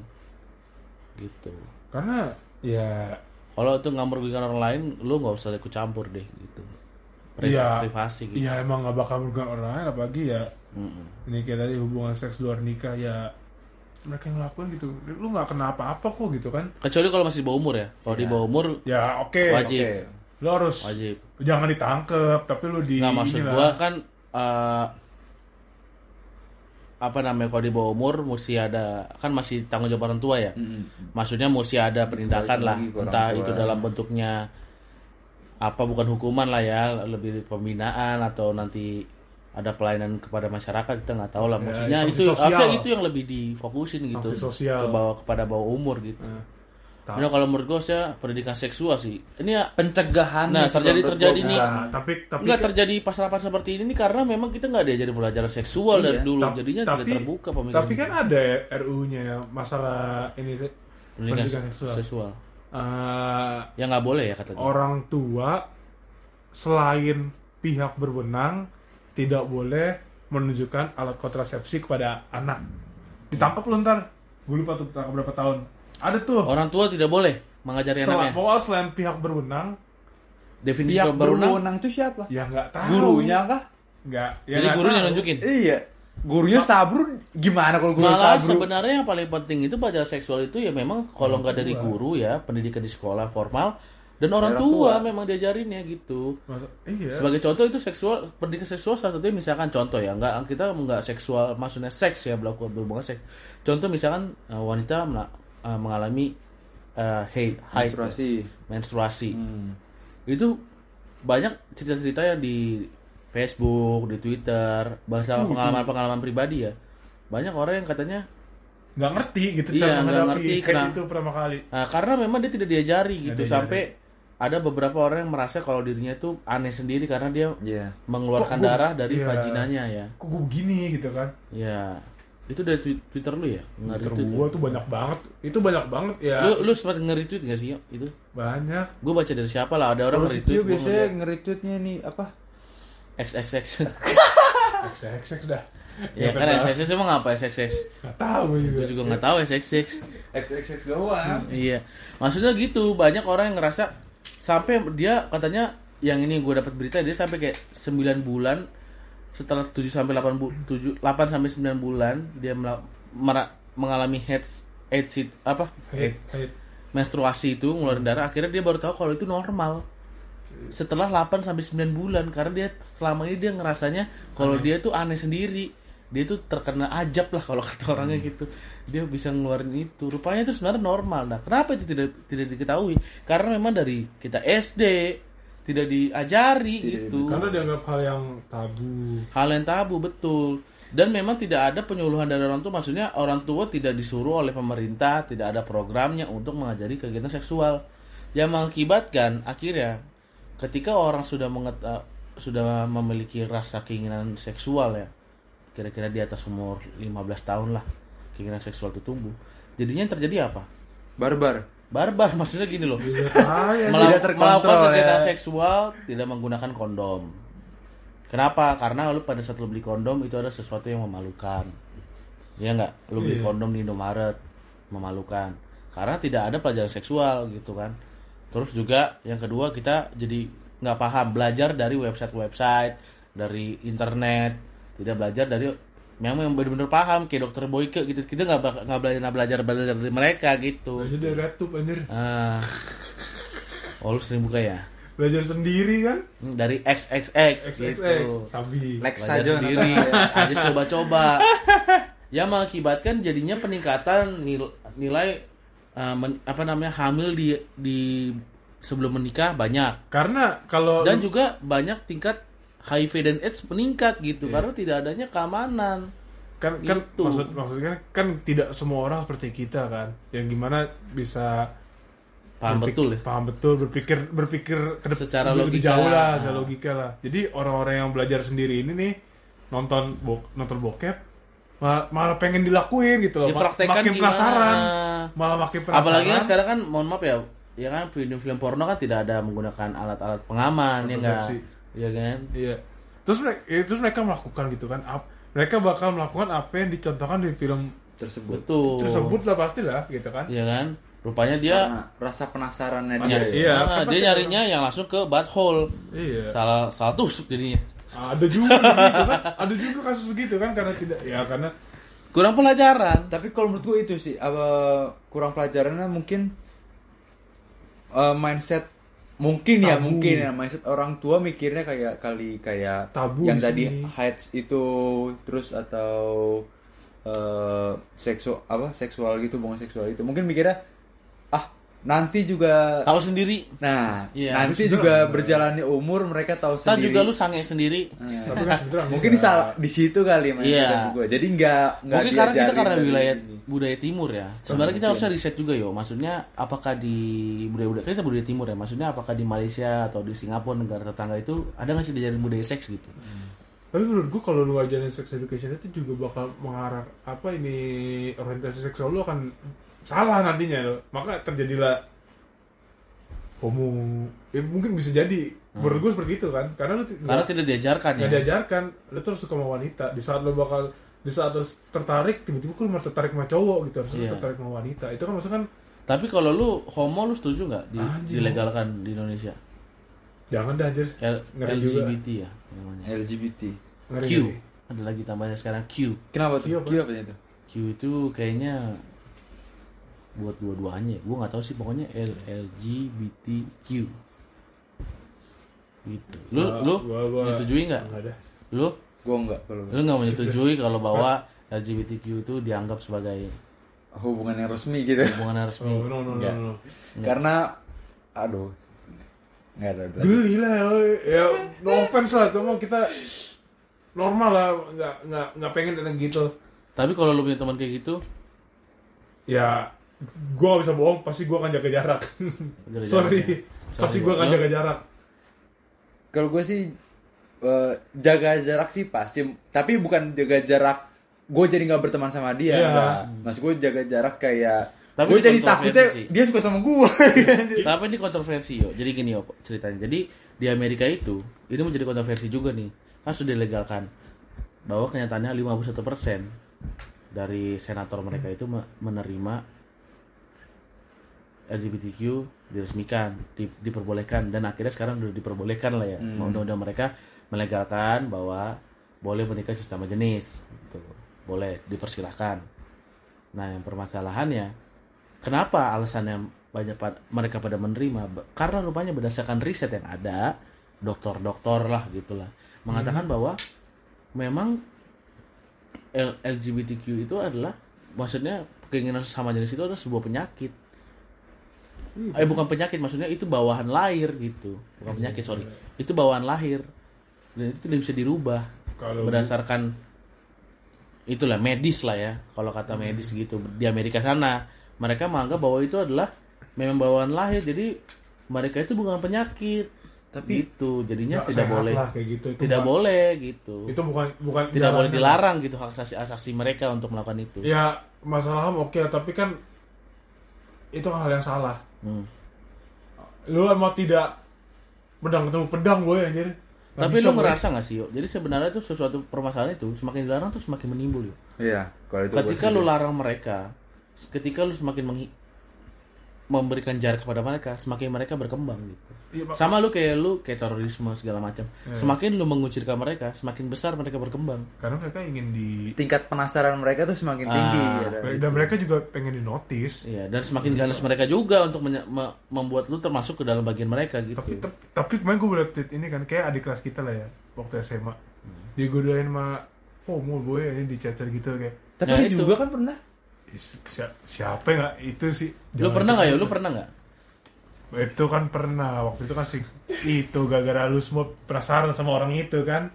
[SPEAKER 3] gitu.
[SPEAKER 1] karena ya
[SPEAKER 3] Kalau itu nggak merugikan orang lain, lu nggak usah ikut campur deh gitu. Pri-
[SPEAKER 1] Iya.
[SPEAKER 3] Privasi gitu.
[SPEAKER 1] Iya emang gak bakal merugikan orang lain apalagi ya
[SPEAKER 3] Mm-mm.
[SPEAKER 1] ini kayak tadi hubungan seks luar nikah ya mereka yang ngelakuin gitu lu nggak kena apa-apa kok gitu kan
[SPEAKER 3] Kecuali kalau masih di bawah umur ya. Kalau di bawah umur
[SPEAKER 1] ya oke
[SPEAKER 3] Wajib.
[SPEAKER 2] Oke.
[SPEAKER 1] lu harus
[SPEAKER 3] wajib.
[SPEAKER 1] jangan ditangkep tapi lu di
[SPEAKER 3] Nggak maksud gua kan eh, apa namanya kalau di bawah umur mesti ada kan masih tanggung jawab orang tua ya.
[SPEAKER 2] Mm-mm.
[SPEAKER 3] Maksudnya mesti ada penindakan lah, entah
[SPEAKER 2] tua.
[SPEAKER 3] itu dalam bentuknya apa bukan hukuman lah ya, lebih pembinaan atau nanti ada pelayanan kepada masyarakat kita nggak tahu lah.
[SPEAKER 1] Ya,
[SPEAKER 3] Maksudnya
[SPEAKER 1] sanksi
[SPEAKER 3] itu
[SPEAKER 1] sosial.
[SPEAKER 3] itu yang lebih difokusin gitu
[SPEAKER 1] Sanksi sosial.
[SPEAKER 3] ke bawah kepada bawah umur gitu.
[SPEAKER 1] Nah, tahu.
[SPEAKER 3] Nah, kalau menurut gue sih pendidikan seksual sih. Ini ya
[SPEAKER 2] pencegahan
[SPEAKER 3] Nah,
[SPEAKER 2] sih
[SPEAKER 3] terjadi- terjadi nih.
[SPEAKER 2] bukan-
[SPEAKER 1] Nah, tapi tapi
[SPEAKER 3] nggak terjadi pasal-pasal seperti ini nih karena memang kita nggak diajarin pelajaran seksual dari
[SPEAKER 2] Iya,
[SPEAKER 3] dulu.
[SPEAKER 1] Tap-
[SPEAKER 3] Jadinya
[SPEAKER 1] tapi,
[SPEAKER 3] tidak terbuka pemikiran.
[SPEAKER 1] Tapi kan ada RU-nya ya masalah ini sih,
[SPEAKER 3] pendidikan,
[SPEAKER 1] pendidikan seksual.
[SPEAKER 3] seksual.
[SPEAKER 1] Eh,
[SPEAKER 3] Ya nggak boleh ya katanya.
[SPEAKER 1] orang tua selain pihak berwenang tidak boleh menunjukkan alat kontrasepsi kepada anak. Ditangkap lu ntar. Gue lupa tuh tangkap berapa tahun. Ada tuh.
[SPEAKER 3] Orang tua tidak boleh mengajari
[SPEAKER 1] Sel-
[SPEAKER 3] anaknya.
[SPEAKER 1] pokoknya selain pihak berwenang,
[SPEAKER 3] Definisi
[SPEAKER 2] pihak
[SPEAKER 3] berwenang.
[SPEAKER 2] berwenang itu siapa
[SPEAKER 1] ya nggak tahu.
[SPEAKER 2] gurunya kah
[SPEAKER 1] Nggak. Ya
[SPEAKER 3] Jadi gurunya
[SPEAKER 1] tahu.
[SPEAKER 3] nunjukin.
[SPEAKER 2] iya gurunya sabrun gimana kalau guru
[SPEAKER 3] Malah
[SPEAKER 2] sabrun
[SPEAKER 3] sebenarnya yang paling penting itu pelajaran seksual itu ya memang kalau nggak dari guru ya pendidikan di sekolah formal dan orang
[SPEAKER 2] Orang
[SPEAKER 3] tua,
[SPEAKER 2] tua.
[SPEAKER 3] memang diajarinnya gitu.
[SPEAKER 1] Masa- iya.
[SPEAKER 3] Sebagai contoh itu seksual pendidikan seksual salah satunya misalkan contoh ya nggak kita nggak seksual maksudnya seks ya berlaku berhubungan seks. Contoh misalkan uh, wanita uh, mengalami uh, haid, haid
[SPEAKER 2] menstruasi
[SPEAKER 3] menstruasi.
[SPEAKER 2] Hmm.
[SPEAKER 3] Itu banyak cerita-cerita yang di Facebook, di Twitter, bahasa pengalaman-pengalaman pribadi ya. Banyak orang yang katanya
[SPEAKER 1] nggak ngerti gitu
[SPEAKER 3] Iya,
[SPEAKER 1] cara menghadapi
[SPEAKER 3] ngerti, kenapa-
[SPEAKER 1] itu pertama kali.
[SPEAKER 3] Nah, karena memang dia tidak diajari gitu
[SPEAKER 1] diajari.
[SPEAKER 3] sampai ada beberapa orang yang merasa kalau dirinya itu aneh sendiri karena dia
[SPEAKER 2] Iya.
[SPEAKER 3] mengeluarkan
[SPEAKER 1] Kok gua-
[SPEAKER 3] darah dari
[SPEAKER 1] iya.
[SPEAKER 3] vaginanya ya.
[SPEAKER 1] Kok gue begini gitu kan?
[SPEAKER 3] Ya. Itu dari twi- Twitter lu ya?
[SPEAKER 1] Twitter
[SPEAKER 3] ya?
[SPEAKER 1] tuh banyak banget. Itu banyak banget ya.
[SPEAKER 3] Lu lu sempat nge-retweet gak sih? Itu.
[SPEAKER 1] Banyak.
[SPEAKER 3] Gue baca dari siapa lah, ada orang nge-retweet gua
[SPEAKER 2] biasanya nge-retweetnya nih apa?
[SPEAKER 3] XXX.
[SPEAKER 1] XXX dah.
[SPEAKER 3] ya kan XXX emang apa XXX?
[SPEAKER 1] Gak tahu gue juga.
[SPEAKER 3] Gue juga nggak tahu XXX.
[SPEAKER 2] XXX doang.
[SPEAKER 3] Iya. Maksudnya gitu, banyak orang yang ngerasa sampai dia katanya yang ini gue dapat berita dia sampai kayak 9 bulan setelah 7 sampai 8 bu 7 8 sampai 9 bulan dia mengalami head head apa?
[SPEAKER 1] Hate, hate.
[SPEAKER 3] menstruasi itu ngeluarin darah akhirnya dia baru tahu kalau itu normal. Setelah 8 sampai 9 bulan karena dia selama ini dia ngerasanya kalau dia tuh aneh sendiri. Dia tuh terkena ajab lah kalau kata orangnya gitu. Dia bisa ngeluarin itu. Rupanya itu sebenarnya normal. Nah, kenapa itu tidak tidak diketahui? Karena memang dari kita SD tidak diajari
[SPEAKER 2] Tidak
[SPEAKER 3] gitu.
[SPEAKER 1] Karena dianggap hal yang tabu.
[SPEAKER 3] Hal yang tabu betul. Dan memang tidak ada penyuluhan dari orang tua, maksudnya orang tua tidak disuruh oleh pemerintah, tidak ada programnya untuk mengajari kegiatan seksual. Yang mengakibatkan akhirnya ketika orang sudah mengeta- sudah memiliki rasa keinginan seksual ya, kira-kira di atas umur 15 tahun lah, keinginan seksual itu tumbuh. Jadinya yang terjadi apa?
[SPEAKER 2] Barbar.
[SPEAKER 3] Barbar maksudnya gini loh.
[SPEAKER 1] Iya.
[SPEAKER 3] Melau-
[SPEAKER 2] Tidak terkontrol,
[SPEAKER 3] melakukan kegiatan
[SPEAKER 2] ya.
[SPEAKER 3] seksual tidak menggunakan kondom. Kenapa? Karena lu pada saat lu beli kondom itu ada sesuatu yang memalukan. Ya nggak? Lu beli
[SPEAKER 1] Iya.
[SPEAKER 3] kondom di Indomaret memalukan. Karena tidak ada pelajaran seksual gitu kan. Terus juga yang kedua kita jadi nggak paham belajar dari website-website, dari internet, tidak belajar dari memang yang benar-benar paham kayak dokter Boyke gitu. Kita nggak nggak belajar nggak belajar belajar dari mereka gitu.
[SPEAKER 1] Belajar dari RedTube anjir.
[SPEAKER 3] Ah. Oh lu sering buka ya?
[SPEAKER 1] Belajar sendiri kan?
[SPEAKER 3] Hmm, Dari XXX,
[SPEAKER 1] XXX.
[SPEAKER 3] gitu.
[SPEAKER 1] Sabi.
[SPEAKER 2] Lex
[SPEAKER 3] Belajar sendiri, aja coba-coba. Yang mengakibatkan jadinya peningkatan nil- nilai uh, men- apa namanya hamil di di sebelum menikah banyak
[SPEAKER 1] Karena kalau
[SPEAKER 3] dan juga banyak tingkat HIV dan AIDS meningkat gitu karena tidak adanya keamanan.
[SPEAKER 1] kan kan
[SPEAKER 3] gitu.
[SPEAKER 1] maksud maksudnya kan, kan tidak semua orang seperti kita kan yang gimana bisa
[SPEAKER 3] Paham
[SPEAKER 1] berpik-
[SPEAKER 3] betul ya?
[SPEAKER 1] paham betul berpikir berpikir ke
[SPEAKER 3] Secara
[SPEAKER 1] lebih
[SPEAKER 3] logika.
[SPEAKER 1] jauh lah
[SPEAKER 3] Ah.
[SPEAKER 1] secara logika lah jadi orang-orang yang belajar sendiri ini nih nonton bo nonton bokep malah, malah pengen dilakuin gitu loh
[SPEAKER 3] Dipraktekkan
[SPEAKER 1] makin
[SPEAKER 3] gimana?
[SPEAKER 1] penasaran malah makin penasaran
[SPEAKER 3] Apalagi kan sekarang kan mohon maaf ya, ya kan film-film porno kan tidak ada menggunakan alat-alat pengaman ya enggak? Iya kan?
[SPEAKER 1] iya terus mereka terus mereka melakukan gitu kan ap- mereka bakal melakukan apa yang dicontohkan di film
[SPEAKER 2] tersebut.
[SPEAKER 3] Betul.
[SPEAKER 1] tersebut lah pasti lah gitu kan
[SPEAKER 3] Iya kan? Rupanya dia
[SPEAKER 2] Karena rasa penasarannya
[SPEAKER 1] Iya,
[SPEAKER 2] dia.
[SPEAKER 1] iya.
[SPEAKER 3] Ah,
[SPEAKER 1] kan
[SPEAKER 3] dia nyarinya yang langsung ke butthole.
[SPEAKER 1] iya
[SPEAKER 3] Salah salah tusuk jadinya.
[SPEAKER 1] ada juga begitu kan ada juga kasus begitu kan karena tidak ya karena
[SPEAKER 3] Kurang pelajaran.
[SPEAKER 2] Tapi kalau menurut gue itu sih apa kurang pelajarannya mungkin eh, mindset mungkin ya
[SPEAKER 1] Tabu.
[SPEAKER 2] mungkin ya. Mindset orang tua mikirnya kayak kali kayak
[SPEAKER 1] Tabu
[SPEAKER 2] yang
[SPEAKER 1] di
[SPEAKER 2] tadi heights itu terus atau eh seksual apa seksual gitu hubungan seksual itu. Mungkin mikirnya nanti juga
[SPEAKER 3] Tahu sendiri.
[SPEAKER 2] nah
[SPEAKER 3] Iya.
[SPEAKER 2] nanti juga
[SPEAKER 1] sebenarnya-
[SPEAKER 2] berjalannya umur mereka tahu
[SPEAKER 3] Kan
[SPEAKER 2] sendiri
[SPEAKER 3] juga lu sange sendiri.
[SPEAKER 2] Nah,
[SPEAKER 1] tapi kan
[SPEAKER 2] mungkin salah di situ kali
[SPEAKER 3] Iya.
[SPEAKER 2] gue jadi nggak nggak
[SPEAKER 3] Mungkin karena kita karena wilayah
[SPEAKER 2] ini.
[SPEAKER 3] budaya timur ya. Sebenarnya kita harusnya riset juga yo. Maksudnya apakah di budaya-budaya kan kita budaya timur ya. Maksudnya apakah di Malaysia atau di Singapura negara tetangga itu ada nggak sih diajarin budaya seks gitu?
[SPEAKER 1] Tapi menurut gue kalau lu ngajarin sex education itu juga bakal mengarah apa ini orientasi seksual lu akan salah nantinya lo. Maka terjadilah homo. Ya mungkin bisa jadi. Menurut gue seperti itu kan. Karena lu
[SPEAKER 3] Karena tidak diajarkan ya.
[SPEAKER 1] diajarkan. Lu terus suka sama wanita. Di saat lu bakal di saat lu tertarik tiba-tiba lu malah tertarik sama cowok gitu harus
[SPEAKER 3] Iya.
[SPEAKER 1] tertarik sama wanita itu kan maksudnya kan
[SPEAKER 3] Tapi kalau lu homo lu setuju nggak di, dilegalkan di Indonesia?
[SPEAKER 1] jangan dah anjir
[SPEAKER 3] L-
[SPEAKER 1] Ngeri juga.
[SPEAKER 3] LGBT ya namanya.
[SPEAKER 2] LGBT.
[SPEAKER 1] Ngeri
[SPEAKER 3] Q. Ada lagi tambahannya sekarang Q.
[SPEAKER 2] Kenapa tuh?
[SPEAKER 1] Q apa?
[SPEAKER 2] Q apa itu?
[SPEAKER 3] Q itu kayaknya buat dua-duanya. Gue nggak tahu sih pokoknya L LGBTQ. Gitu. Lu
[SPEAKER 1] Gua-
[SPEAKER 3] lu
[SPEAKER 1] gua- gua-
[SPEAKER 3] menyetujui nggak?
[SPEAKER 1] nggak
[SPEAKER 3] Lu
[SPEAKER 2] Gua enggak kalau
[SPEAKER 3] lu nggak menyetujui kalau bahwa LGBTQ itu dianggap sebagai
[SPEAKER 2] hubungan yang resmi gitu.
[SPEAKER 3] hubungan resmi.
[SPEAKER 1] oh, no no no
[SPEAKER 2] Nggak.
[SPEAKER 1] no
[SPEAKER 2] Karena aduh. Enggak ada.
[SPEAKER 1] geli lah ya no offense lah cuma kita normal lah nggak nggak nggak pengen ada gitu
[SPEAKER 3] Tapi kalau lu punya teman kayak gitu,
[SPEAKER 1] ya gua nggak bisa bohong pasti gua akan jaga jarak
[SPEAKER 3] Jaga
[SPEAKER 1] sorry
[SPEAKER 3] ya.
[SPEAKER 1] pasti gua akan jaga jarak
[SPEAKER 2] Kalau gue sih eh, jaga jarak sih pasti, tapi bukan jaga jarak gue jadi nggak berteman sama dia. Enggak. Maksud gue jaga jarak kayak
[SPEAKER 3] Tapi
[SPEAKER 2] gue jadi takutnya
[SPEAKER 3] sih.
[SPEAKER 2] dia suka sama gue.
[SPEAKER 3] Tapi ini kontroversi yo. Jadi gini yo ceritanya. Jadi di Amerika itu ini menjadi kontroversi juga nih. Kan sudah dilegalkan bahwa kenyataannya 51% dari senator mereka itu me- menerima LGBTQ diresmikan, di- diperbolehkan dan akhirnya sekarang udah diperbolehkan lah ya. Undang-undang mereka melegalkan bahwa boleh menikah sesama jenis. Gitu. Boleh dipersilahkan. Nah, yang permasalahannya kenapa alasannya banyak pad- mereka pada menerima? Karena rupanya berdasarkan riset yang ada, dokter-dokter lah gitulah mengatakan bahwa memang LGBTQ itu adalah maksudnya keinginan sesama jenis itu adalah sebuah penyakit. Eh bukan penyakit maksudnya itu bawaan lahir gitu. Bukan penyakit sorry. Itu bawaan lahir. Dan itu tidak bisa dirubah
[SPEAKER 1] kalau
[SPEAKER 3] berdasarkan itulah medis lah ya kalau kata medis gitu di Amerika sana mereka menganggap bahwa itu adalah memang bawaan lahir jadi mereka itu bukan penyakit tapi itu jadinya tidak boleh
[SPEAKER 1] lah kayak gitu itu
[SPEAKER 3] tidak
[SPEAKER 1] bukan-
[SPEAKER 3] boleh gitu
[SPEAKER 1] itu bukan bukan
[SPEAKER 3] tidak boleh
[SPEAKER 1] jalanan.
[SPEAKER 3] dilarang gitu hak asasi asasi mereka untuk melakukan itu
[SPEAKER 1] ya masalah ham oke lah, tapi kan itu hal yang salah
[SPEAKER 3] Hmm.
[SPEAKER 1] lu emang tidak pedang ketemu pedang gue anjir. Nggak
[SPEAKER 3] tapi
[SPEAKER 1] bisa,
[SPEAKER 3] lu
[SPEAKER 1] boy.
[SPEAKER 3] merasa nggak sih yo? Jadi sebenarnya itu sesuatu permasalahan itu semakin dilarang tuh semakin menimbul yo.
[SPEAKER 2] Iya, kalau itu
[SPEAKER 3] ketika lu larang mereka ketika lu semakin memberikan jarak kepada mereka semakin mereka berkembang gitu
[SPEAKER 1] Pak.
[SPEAKER 3] sama lu kayak lu kayak terorisme segala macam
[SPEAKER 1] Iya.
[SPEAKER 3] semakin lu mengucilkan mereka semakin besar mereka berkembang
[SPEAKER 1] karena mereka ingin di
[SPEAKER 2] tingkat penasaran mereka tuh semakin tinggi
[SPEAKER 3] Ah.
[SPEAKER 2] ya, dan-
[SPEAKER 1] dan mereka juga pengen di notice
[SPEAKER 3] Iya, dan semakin ganas mereka juga untuk menye- me- membuat lu termasuk ke dalam bagian mereka gitu.
[SPEAKER 1] tapi tapi, tapi kemarin gue tweet ini kan kayak adik kelas kita lah ya waktu SMA digodain sama homo boy ini dicacar gitu kayak
[SPEAKER 2] tapi
[SPEAKER 3] Nah, itu.
[SPEAKER 2] juga kan pernah
[SPEAKER 1] "Ih, si- siapa yang nggak itu sih
[SPEAKER 3] Lu pernah nggak ya? Lu pernah nggak?
[SPEAKER 1] Itu kan pernah waktu itu kan sih itu gara-gara lu semua penasaran sama orang itu kan?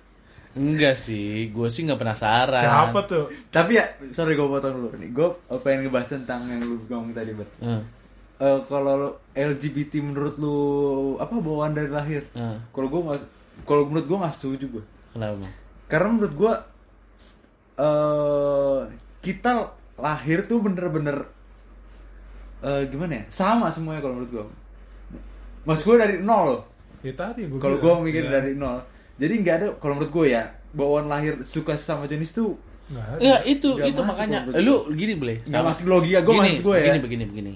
[SPEAKER 3] Enggak sih, gue sih nggak penasaran.
[SPEAKER 1] siapa tuh?
[SPEAKER 2] Tapi ya sorry gue potong dulu nih. Gue pengen ngebahas tentang yang lu ngomong tadi ber.
[SPEAKER 3] Eh,
[SPEAKER 2] Eh, kalau lu LGBT menurut lu apa bawaan dari lahir?
[SPEAKER 3] Eh,
[SPEAKER 2] kalau gue nggak kalau menurut gue nggak setuju gue
[SPEAKER 3] kenapa? Bang?
[SPEAKER 2] karena menurut gue eh kita lahir tuh bener-bener eh gimana ya? Sama semuanya kalau menurut gue mas gue dari nol loh
[SPEAKER 1] ya tadi gue
[SPEAKER 2] kalau gue mikir dari nol jadi nggak ada kalau menurut gue ya bawaan lahir suka sama jenis tuh.
[SPEAKER 3] Enggak, itu
[SPEAKER 2] Nggak
[SPEAKER 3] itu makanya lu gini boleh.
[SPEAKER 2] nggak masuk logika gue
[SPEAKER 3] gini,
[SPEAKER 2] gue ya
[SPEAKER 3] begini, begini, begini.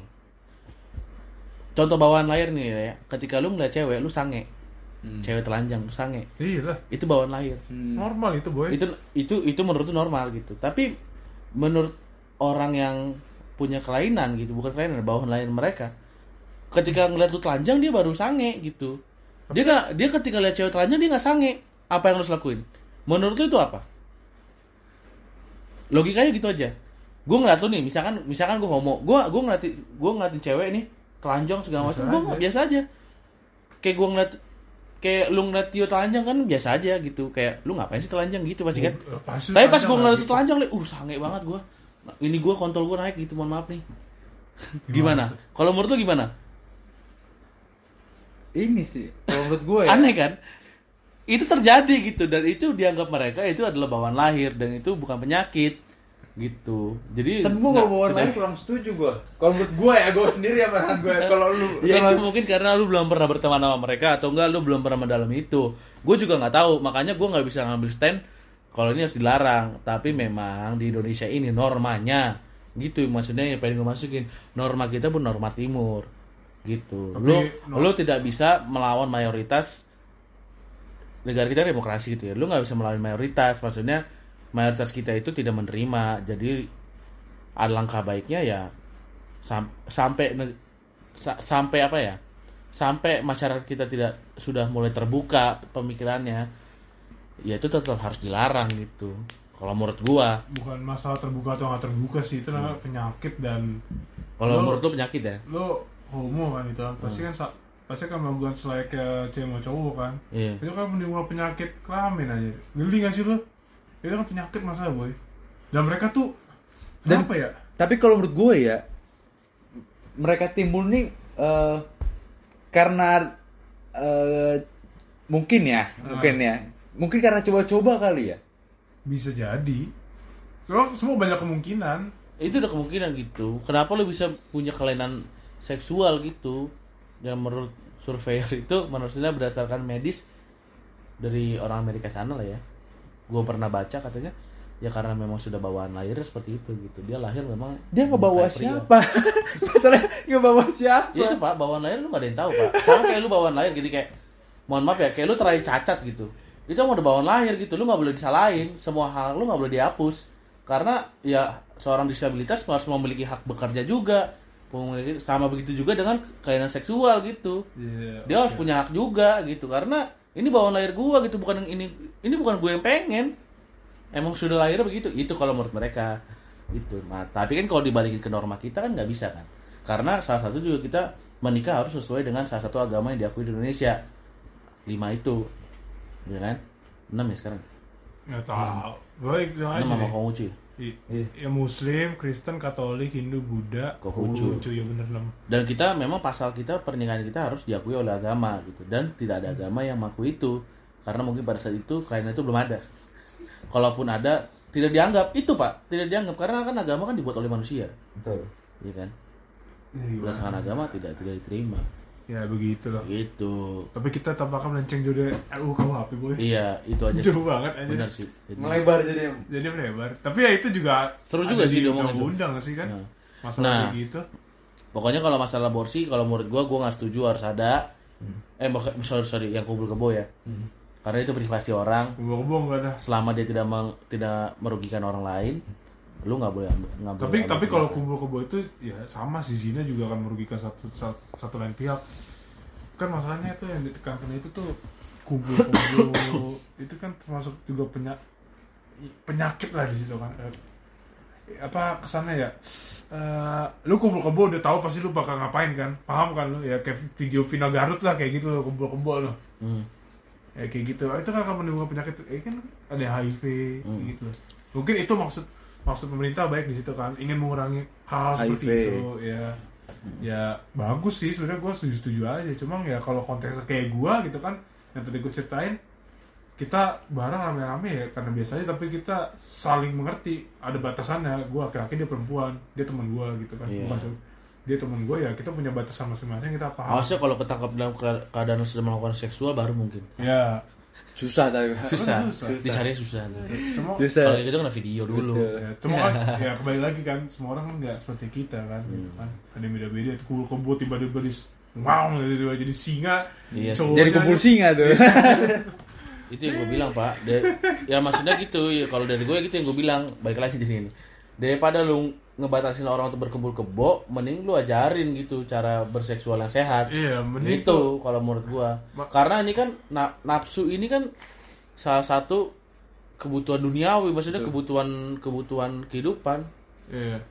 [SPEAKER 3] Contoh bawaan lahir nih ya. Ketika lu ngeliat cewek, lu sange.
[SPEAKER 2] Hmm.
[SPEAKER 3] Cewek telanjang, lu sange.
[SPEAKER 1] iya lah
[SPEAKER 3] Itu bawaan lahir.
[SPEAKER 2] Hmm.
[SPEAKER 1] normal itu boy
[SPEAKER 3] itu itu itu menurut lu normal gitu tapi menurut orang yang punya kelainan gitu bukan kelainan bawaan lahir mereka ketika ngeliat lu telanjang dia baru sange gitu. Dia nggak dia ketika lihat cewek telanjang dia nggak sange. Apa yang harus lakuin? Menurut lu itu apa? Logikanya gitu aja. Gue ngeliat lu nih misalkan misalkan gue homo. Gue gue ngeliatin gue ngeliatin cewek nih telanjang segala macam gue nggak biasa aja. Kayak gue ngeliat kayak lu ngeliat dia telanjang kan biasa aja gitu. Kayak lu ngapain sih telanjang? Gitu pasti kan.
[SPEAKER 1] Oh, pasti
[SPEAKER 3] tapi pas gue ngeliat itu telanjang, uh sange banget gue. ini gue kontol gue naik gitu mohon maaf nih. Gimana? Kalau menurut lu gimana
[SPEAKER 2] Ini sih menurut gue ya.
[SPEAKER 3] aneh kan itu terjadi gitu dan itu dianggap mereka itu adalah bawaan lahir dan itu bukan penyakit gitu jadi
[SPEAKER 2] Tapi gue kalau bawaan lain kurang setuju gue. Kalau menurut gue ya, gue sendiri ya pandangan gue. Kalau lu,
[SPEAKER 3] ya
[SPEAKER 2] kalau-
[SPEAKER 3] itu mungkin karena lu belum pernah berteman sama mereka atau enggak lu belum pernah mendalami itu gue juga nggak tahu makanya gue nggak bisa ngambil stand kalau ini harus dilarang tapi memang di Indonesia ini normanya gitu maksudnya yang pengen gue masukin norma kita pun norma timur gitu.
[SPEAKER 1] Tapi
[SPEAKER 3] lu
[SPEAKER 1] no-
[SPEAKER 3] lu tidak bisa melawan mayoritas negara kita demokrasi gitu ya. Lu nggak bisa melawan mayoritas. Maksudnya mayoritas kita itu tidak menerima. Jadi alangkah baiknya ya sam- sampai sa- sampai apa ya? Sampai masyarakat kita tidak sudah mulai terbuka pemikirannya ya itu tetap harus dilarang gitu. Kalau menurut gua.
[SPEAKER 1] Bukan masalah terbuka atau nggak terbuka sih itu namanya penyakit dan
[SPEAKER 3] kalau menurut lu penyakit ya?
[SPEAKER 1] lo homo kan itu. Kan pasti kan sa- pasti kan melakukan selayaknya cewek sama cowok kan.
[SPEAKER 3] Iya.
[SPEAKER 1] Itu kan menimbulkan penyakit kelamin aja. Geli gak sih lo itu kan penyakit masa boy. Dan mereka tuh
[SPEAKER 2] Dan-
[SPEAKER 1] kenapa ya?
[SPEAKER 2] Tapi kalau menurut gue ya, mereka timbul nih eh, karena eh, mungkin ya, mungkin ya, mungkin karena coba-coba kali ya.
[SPEAKER 1] bisa jadi. Semua semua banyak kemungkinan.
[SPEAKER 3] Itu udah kemungkinan gitu. Kenapa lu bisa punya kelainan seksual gitu. Yang menurut surveyor itu manusia berdasarkan medis dari orang Amerika sana lah ya. Gue pernah baca katanya ya karena memang sudah bawaan lahir seperti itu gitu. Dia lahir memang
[SPEAKER 2] Dia ngebawa siapa? Masalahnya ngebawa siapa?
[SPEAKER 3] Ya itu pak. Bawaan lahir lu gak ada yang tahu pak. Sama kayak lu bawaan lahir gitu kayak mohon maaf ya kayak lu terakhir cacat gitu. Itu emang udah bawaan lahir gitu. Lu nggak boleh disalahin. Semua hal lu nggak boleh dihapus. Karena ya seorang disabilitas harus memiliki hak bekerja juga sama begitu juga dengan kelainan seksual gitu.
[SPEAKER 1] Iya,
[SPEAKER 3] dia harus punya hak juga gitu karena ini bawaan lahir gua gitu bukan ini ini bukan gue yang pengen. Emang sudah lahir begitu itu kalau menurut mereka. Itu nah tapi kan kalau dibalikin ke norma kita kan nggak bisa kan. Karena salah satu juga kita menikah harus sesuai dengan salah satu agama yang diakui di Indonesia. Lima itu ya kan? Enam ya sekarang?
[SPEAKER 1] Nggak tahu. Baik itu aja
[SPEAKER 3] enam sama. Konghucu ya?
[SPEAKER 1] I-
[SPEAKER 2] Iya.
[SPEAKER 1] ya Muslim Kristen Katolik Hindu Buddha.
[SPEAKER 3] Konghucu.
[SPEAKER 1] Konghucu ya bener enam
[SPEAKER 3] dan kita memang pasal kita pernikahan kita harus diakui oleh agama gitu. Dan tidak ada agama yang mengaku itu. Karena mungkin pada saat itu karena itu belum ada. Kalaupun ada tidak dianggap. Itu pak. Tidak dianggap. Karena kan agama kan dibuat oleh manusia.
[SPEAKER 2] Betul.
[SPEAKER 3] iya kan?
[SPEAKER 1] Iya,
[SPEAKER 3] berdasarkan agama tidak tidak diterima
[SPEAKER 1] ya begitu. Loh
[SPEAKER 3] gitu.
[SPEAKER 1] Tapi kita tampaknya melenceng jodoh RUU KUHP boy?
[SPEAKER 3] Iya itu aja sih.
[SPEAKER 1] jauh banget aja
[SPEAKER 3] benar sih. Jadi-
[SPEAKER 2] Melebar jadi.
[SPEAKER 1] jadi melebar. Tapi ya itu juga
[SPEAKER 3] Seru juga sih
[SPEAKER 1] di
[SPEAKER 3] diomongin tuh.
[SPEAKER 1] undang-undang sih kan?
[SPEAKER 3] Nah.
[SPEAKER 1] masalah
[SPEAKER 3] Nah.
[SPEAKER 1] kayak gitu.
[SPEAKER 3] Pokoknya kalau masalah aborsi kalau menurut gua gua nggak setuju harus ada. Eh mak- sorry sorry yang kubur kebo ya. Karena itu privasi orang.
[SPEAKER 1] Kubu-kubu nggak ada.
[SPEAKER 3] Selama dia tidak meng- tidak merugikan orang lain lu nggak boleh ambil- nggak boleh
[SPEAKER 1] tapi tapi kalau
[SPEAKER 3] tindakan.
[SPEAKER 1] kubu-kubu itu ya sama sih zina juga akan merugikan satu satu, satu lain pihak. Kan masalahnya itu yang ditekankan itu tuh kubu-kubu itu kan termasuk juga penya- penyakit lah di situ kan. Eh, apa kesannya ya? Eh, lu kumpul-kebo udah tahu pasti lu bakal ngapain kan? Paham kan lu? Ya kayak video final Garut lah kayak gitu lo kumpul-kebo lo
[SPEAKER 3] Hmm.
[SPEAKER 1] ya kayak gitu. Itu kan akan menimbulkan penyakit. Eh kan ada HIV
[SPEAKER 3] Hmm.
[SPEAKER 1] gitu. Mungkin itu maksud maksud pemerintah baik di situ kan ingin mengurangi hal seperti
[SPEAKER 2] HIV.
[SPEAKER 1] itu ya. Ya bagus sih sebenarnya gue setuju setuju aja. Cuma ya kalau konteksnya kayak gue gitu kan yang tadi gue ceritain kita bareng rame-rame ya karena biasanya tapi kita saling mengerti. Ada batasannya gue laki-laki dia perempuan dia teman gue gitu kan.
[SPEAKER 3] Iya.
[SPEAKER 1] bukan dia teman gue ya kita punya batasan masing-masing kita paham.
[SPEAKER 3] Maksudnya kalau ketangkap dalam keadaan sudah melakukan seksual baru mungkin.
[SPEAKER 1] Ya
[SPEAKER 2] Susah tapi.
[SPEAKER 3] susah,
[SPEAKER 1] susah.
[SPEAKER 3] dicari susah.
[SPEAKER 1] Cuma
[SPEAKER 2] Susah.
[SPEAKER 3] kalau gitu kena video dulu.
[SPEAKER 2] Betul.
[SPEAKER 1] ya, semua kan ya kembali lagi kan semua orang kan nggak seperti kita kan gitu kan. Ada yang beda-beda itu kumpul kumpul tiba-tiba di wow tiba-tiba jadi singa.
[SPEAKER 3] Iya
[SPEAKER 2] Jadi kumpul singa tuh.
[SPEAKER 3] itu yang gue bilang pak. Ya maksudnya gitu. Ya kalau dari gue gitu yang gue bilang. Balik lagi di sini daripada lu ngebatasin orang untuk berkebul kebo mending lu ajarin gitu cara berseksual yang sehat.
[SPEAKER 1] Iya mending
[SPEAKER 3] gitu kalau menurut gua. Karena ini kan na- nafsu ini kan salah satu kebutuhan duniawi maksudnya kebutuhan kebutuhan kehidupan.
[SPEAKER 1] Iya.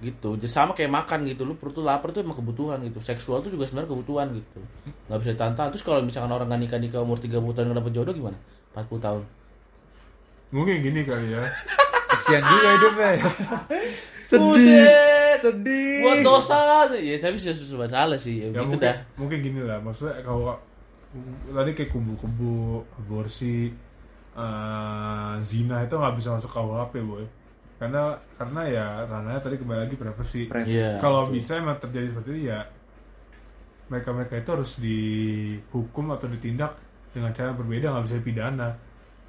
[SPEAKER 3] Gitu. Jadi sama kayak makan gitu. Lu perut lu lapar tuh emang kebutuhan gitu. Seksual tuh juga sebenarnya kebutuhan gitu. Nggak bisa ditantang terus kalau misalkan orang nggak nikah nikah umur 30 tahun nggak dapet jodoh gimana? 40 tahun.
[SPEAKER 1] Mungkin gini kali ya
[SPEAKER 2] Kasihan juga hidupnya. sedih.
[SPEAKER 3] Buset.
[SPEAKER 2] Sedih.
[SPEAKER 3] Buat dosa. Ya tapi sudah sudah salah sih. Ya,
[SPEAKER 1] ya
[SPEAKER 3] gitu
[SPEAKER 1] mungkin
[SPEAKER 3] dah.
[SPEAKER 1] mungkin gini lah maksudnya kalau tadi kayak kubu-kubu aborsi eh, zina itu nggak bisa masuk KUHP boy karena karena ya ranahnya tadi kembali lagi privasi
[SPEAKER 2] Privasi.
[SPEAKER 3] Iya.
[SPEAKER 1] kalau bisa emang terjadi seperti itu ya mereka mereka itu harus dihukum atau ditindak dengan cara berbeda nggak bisa dipidana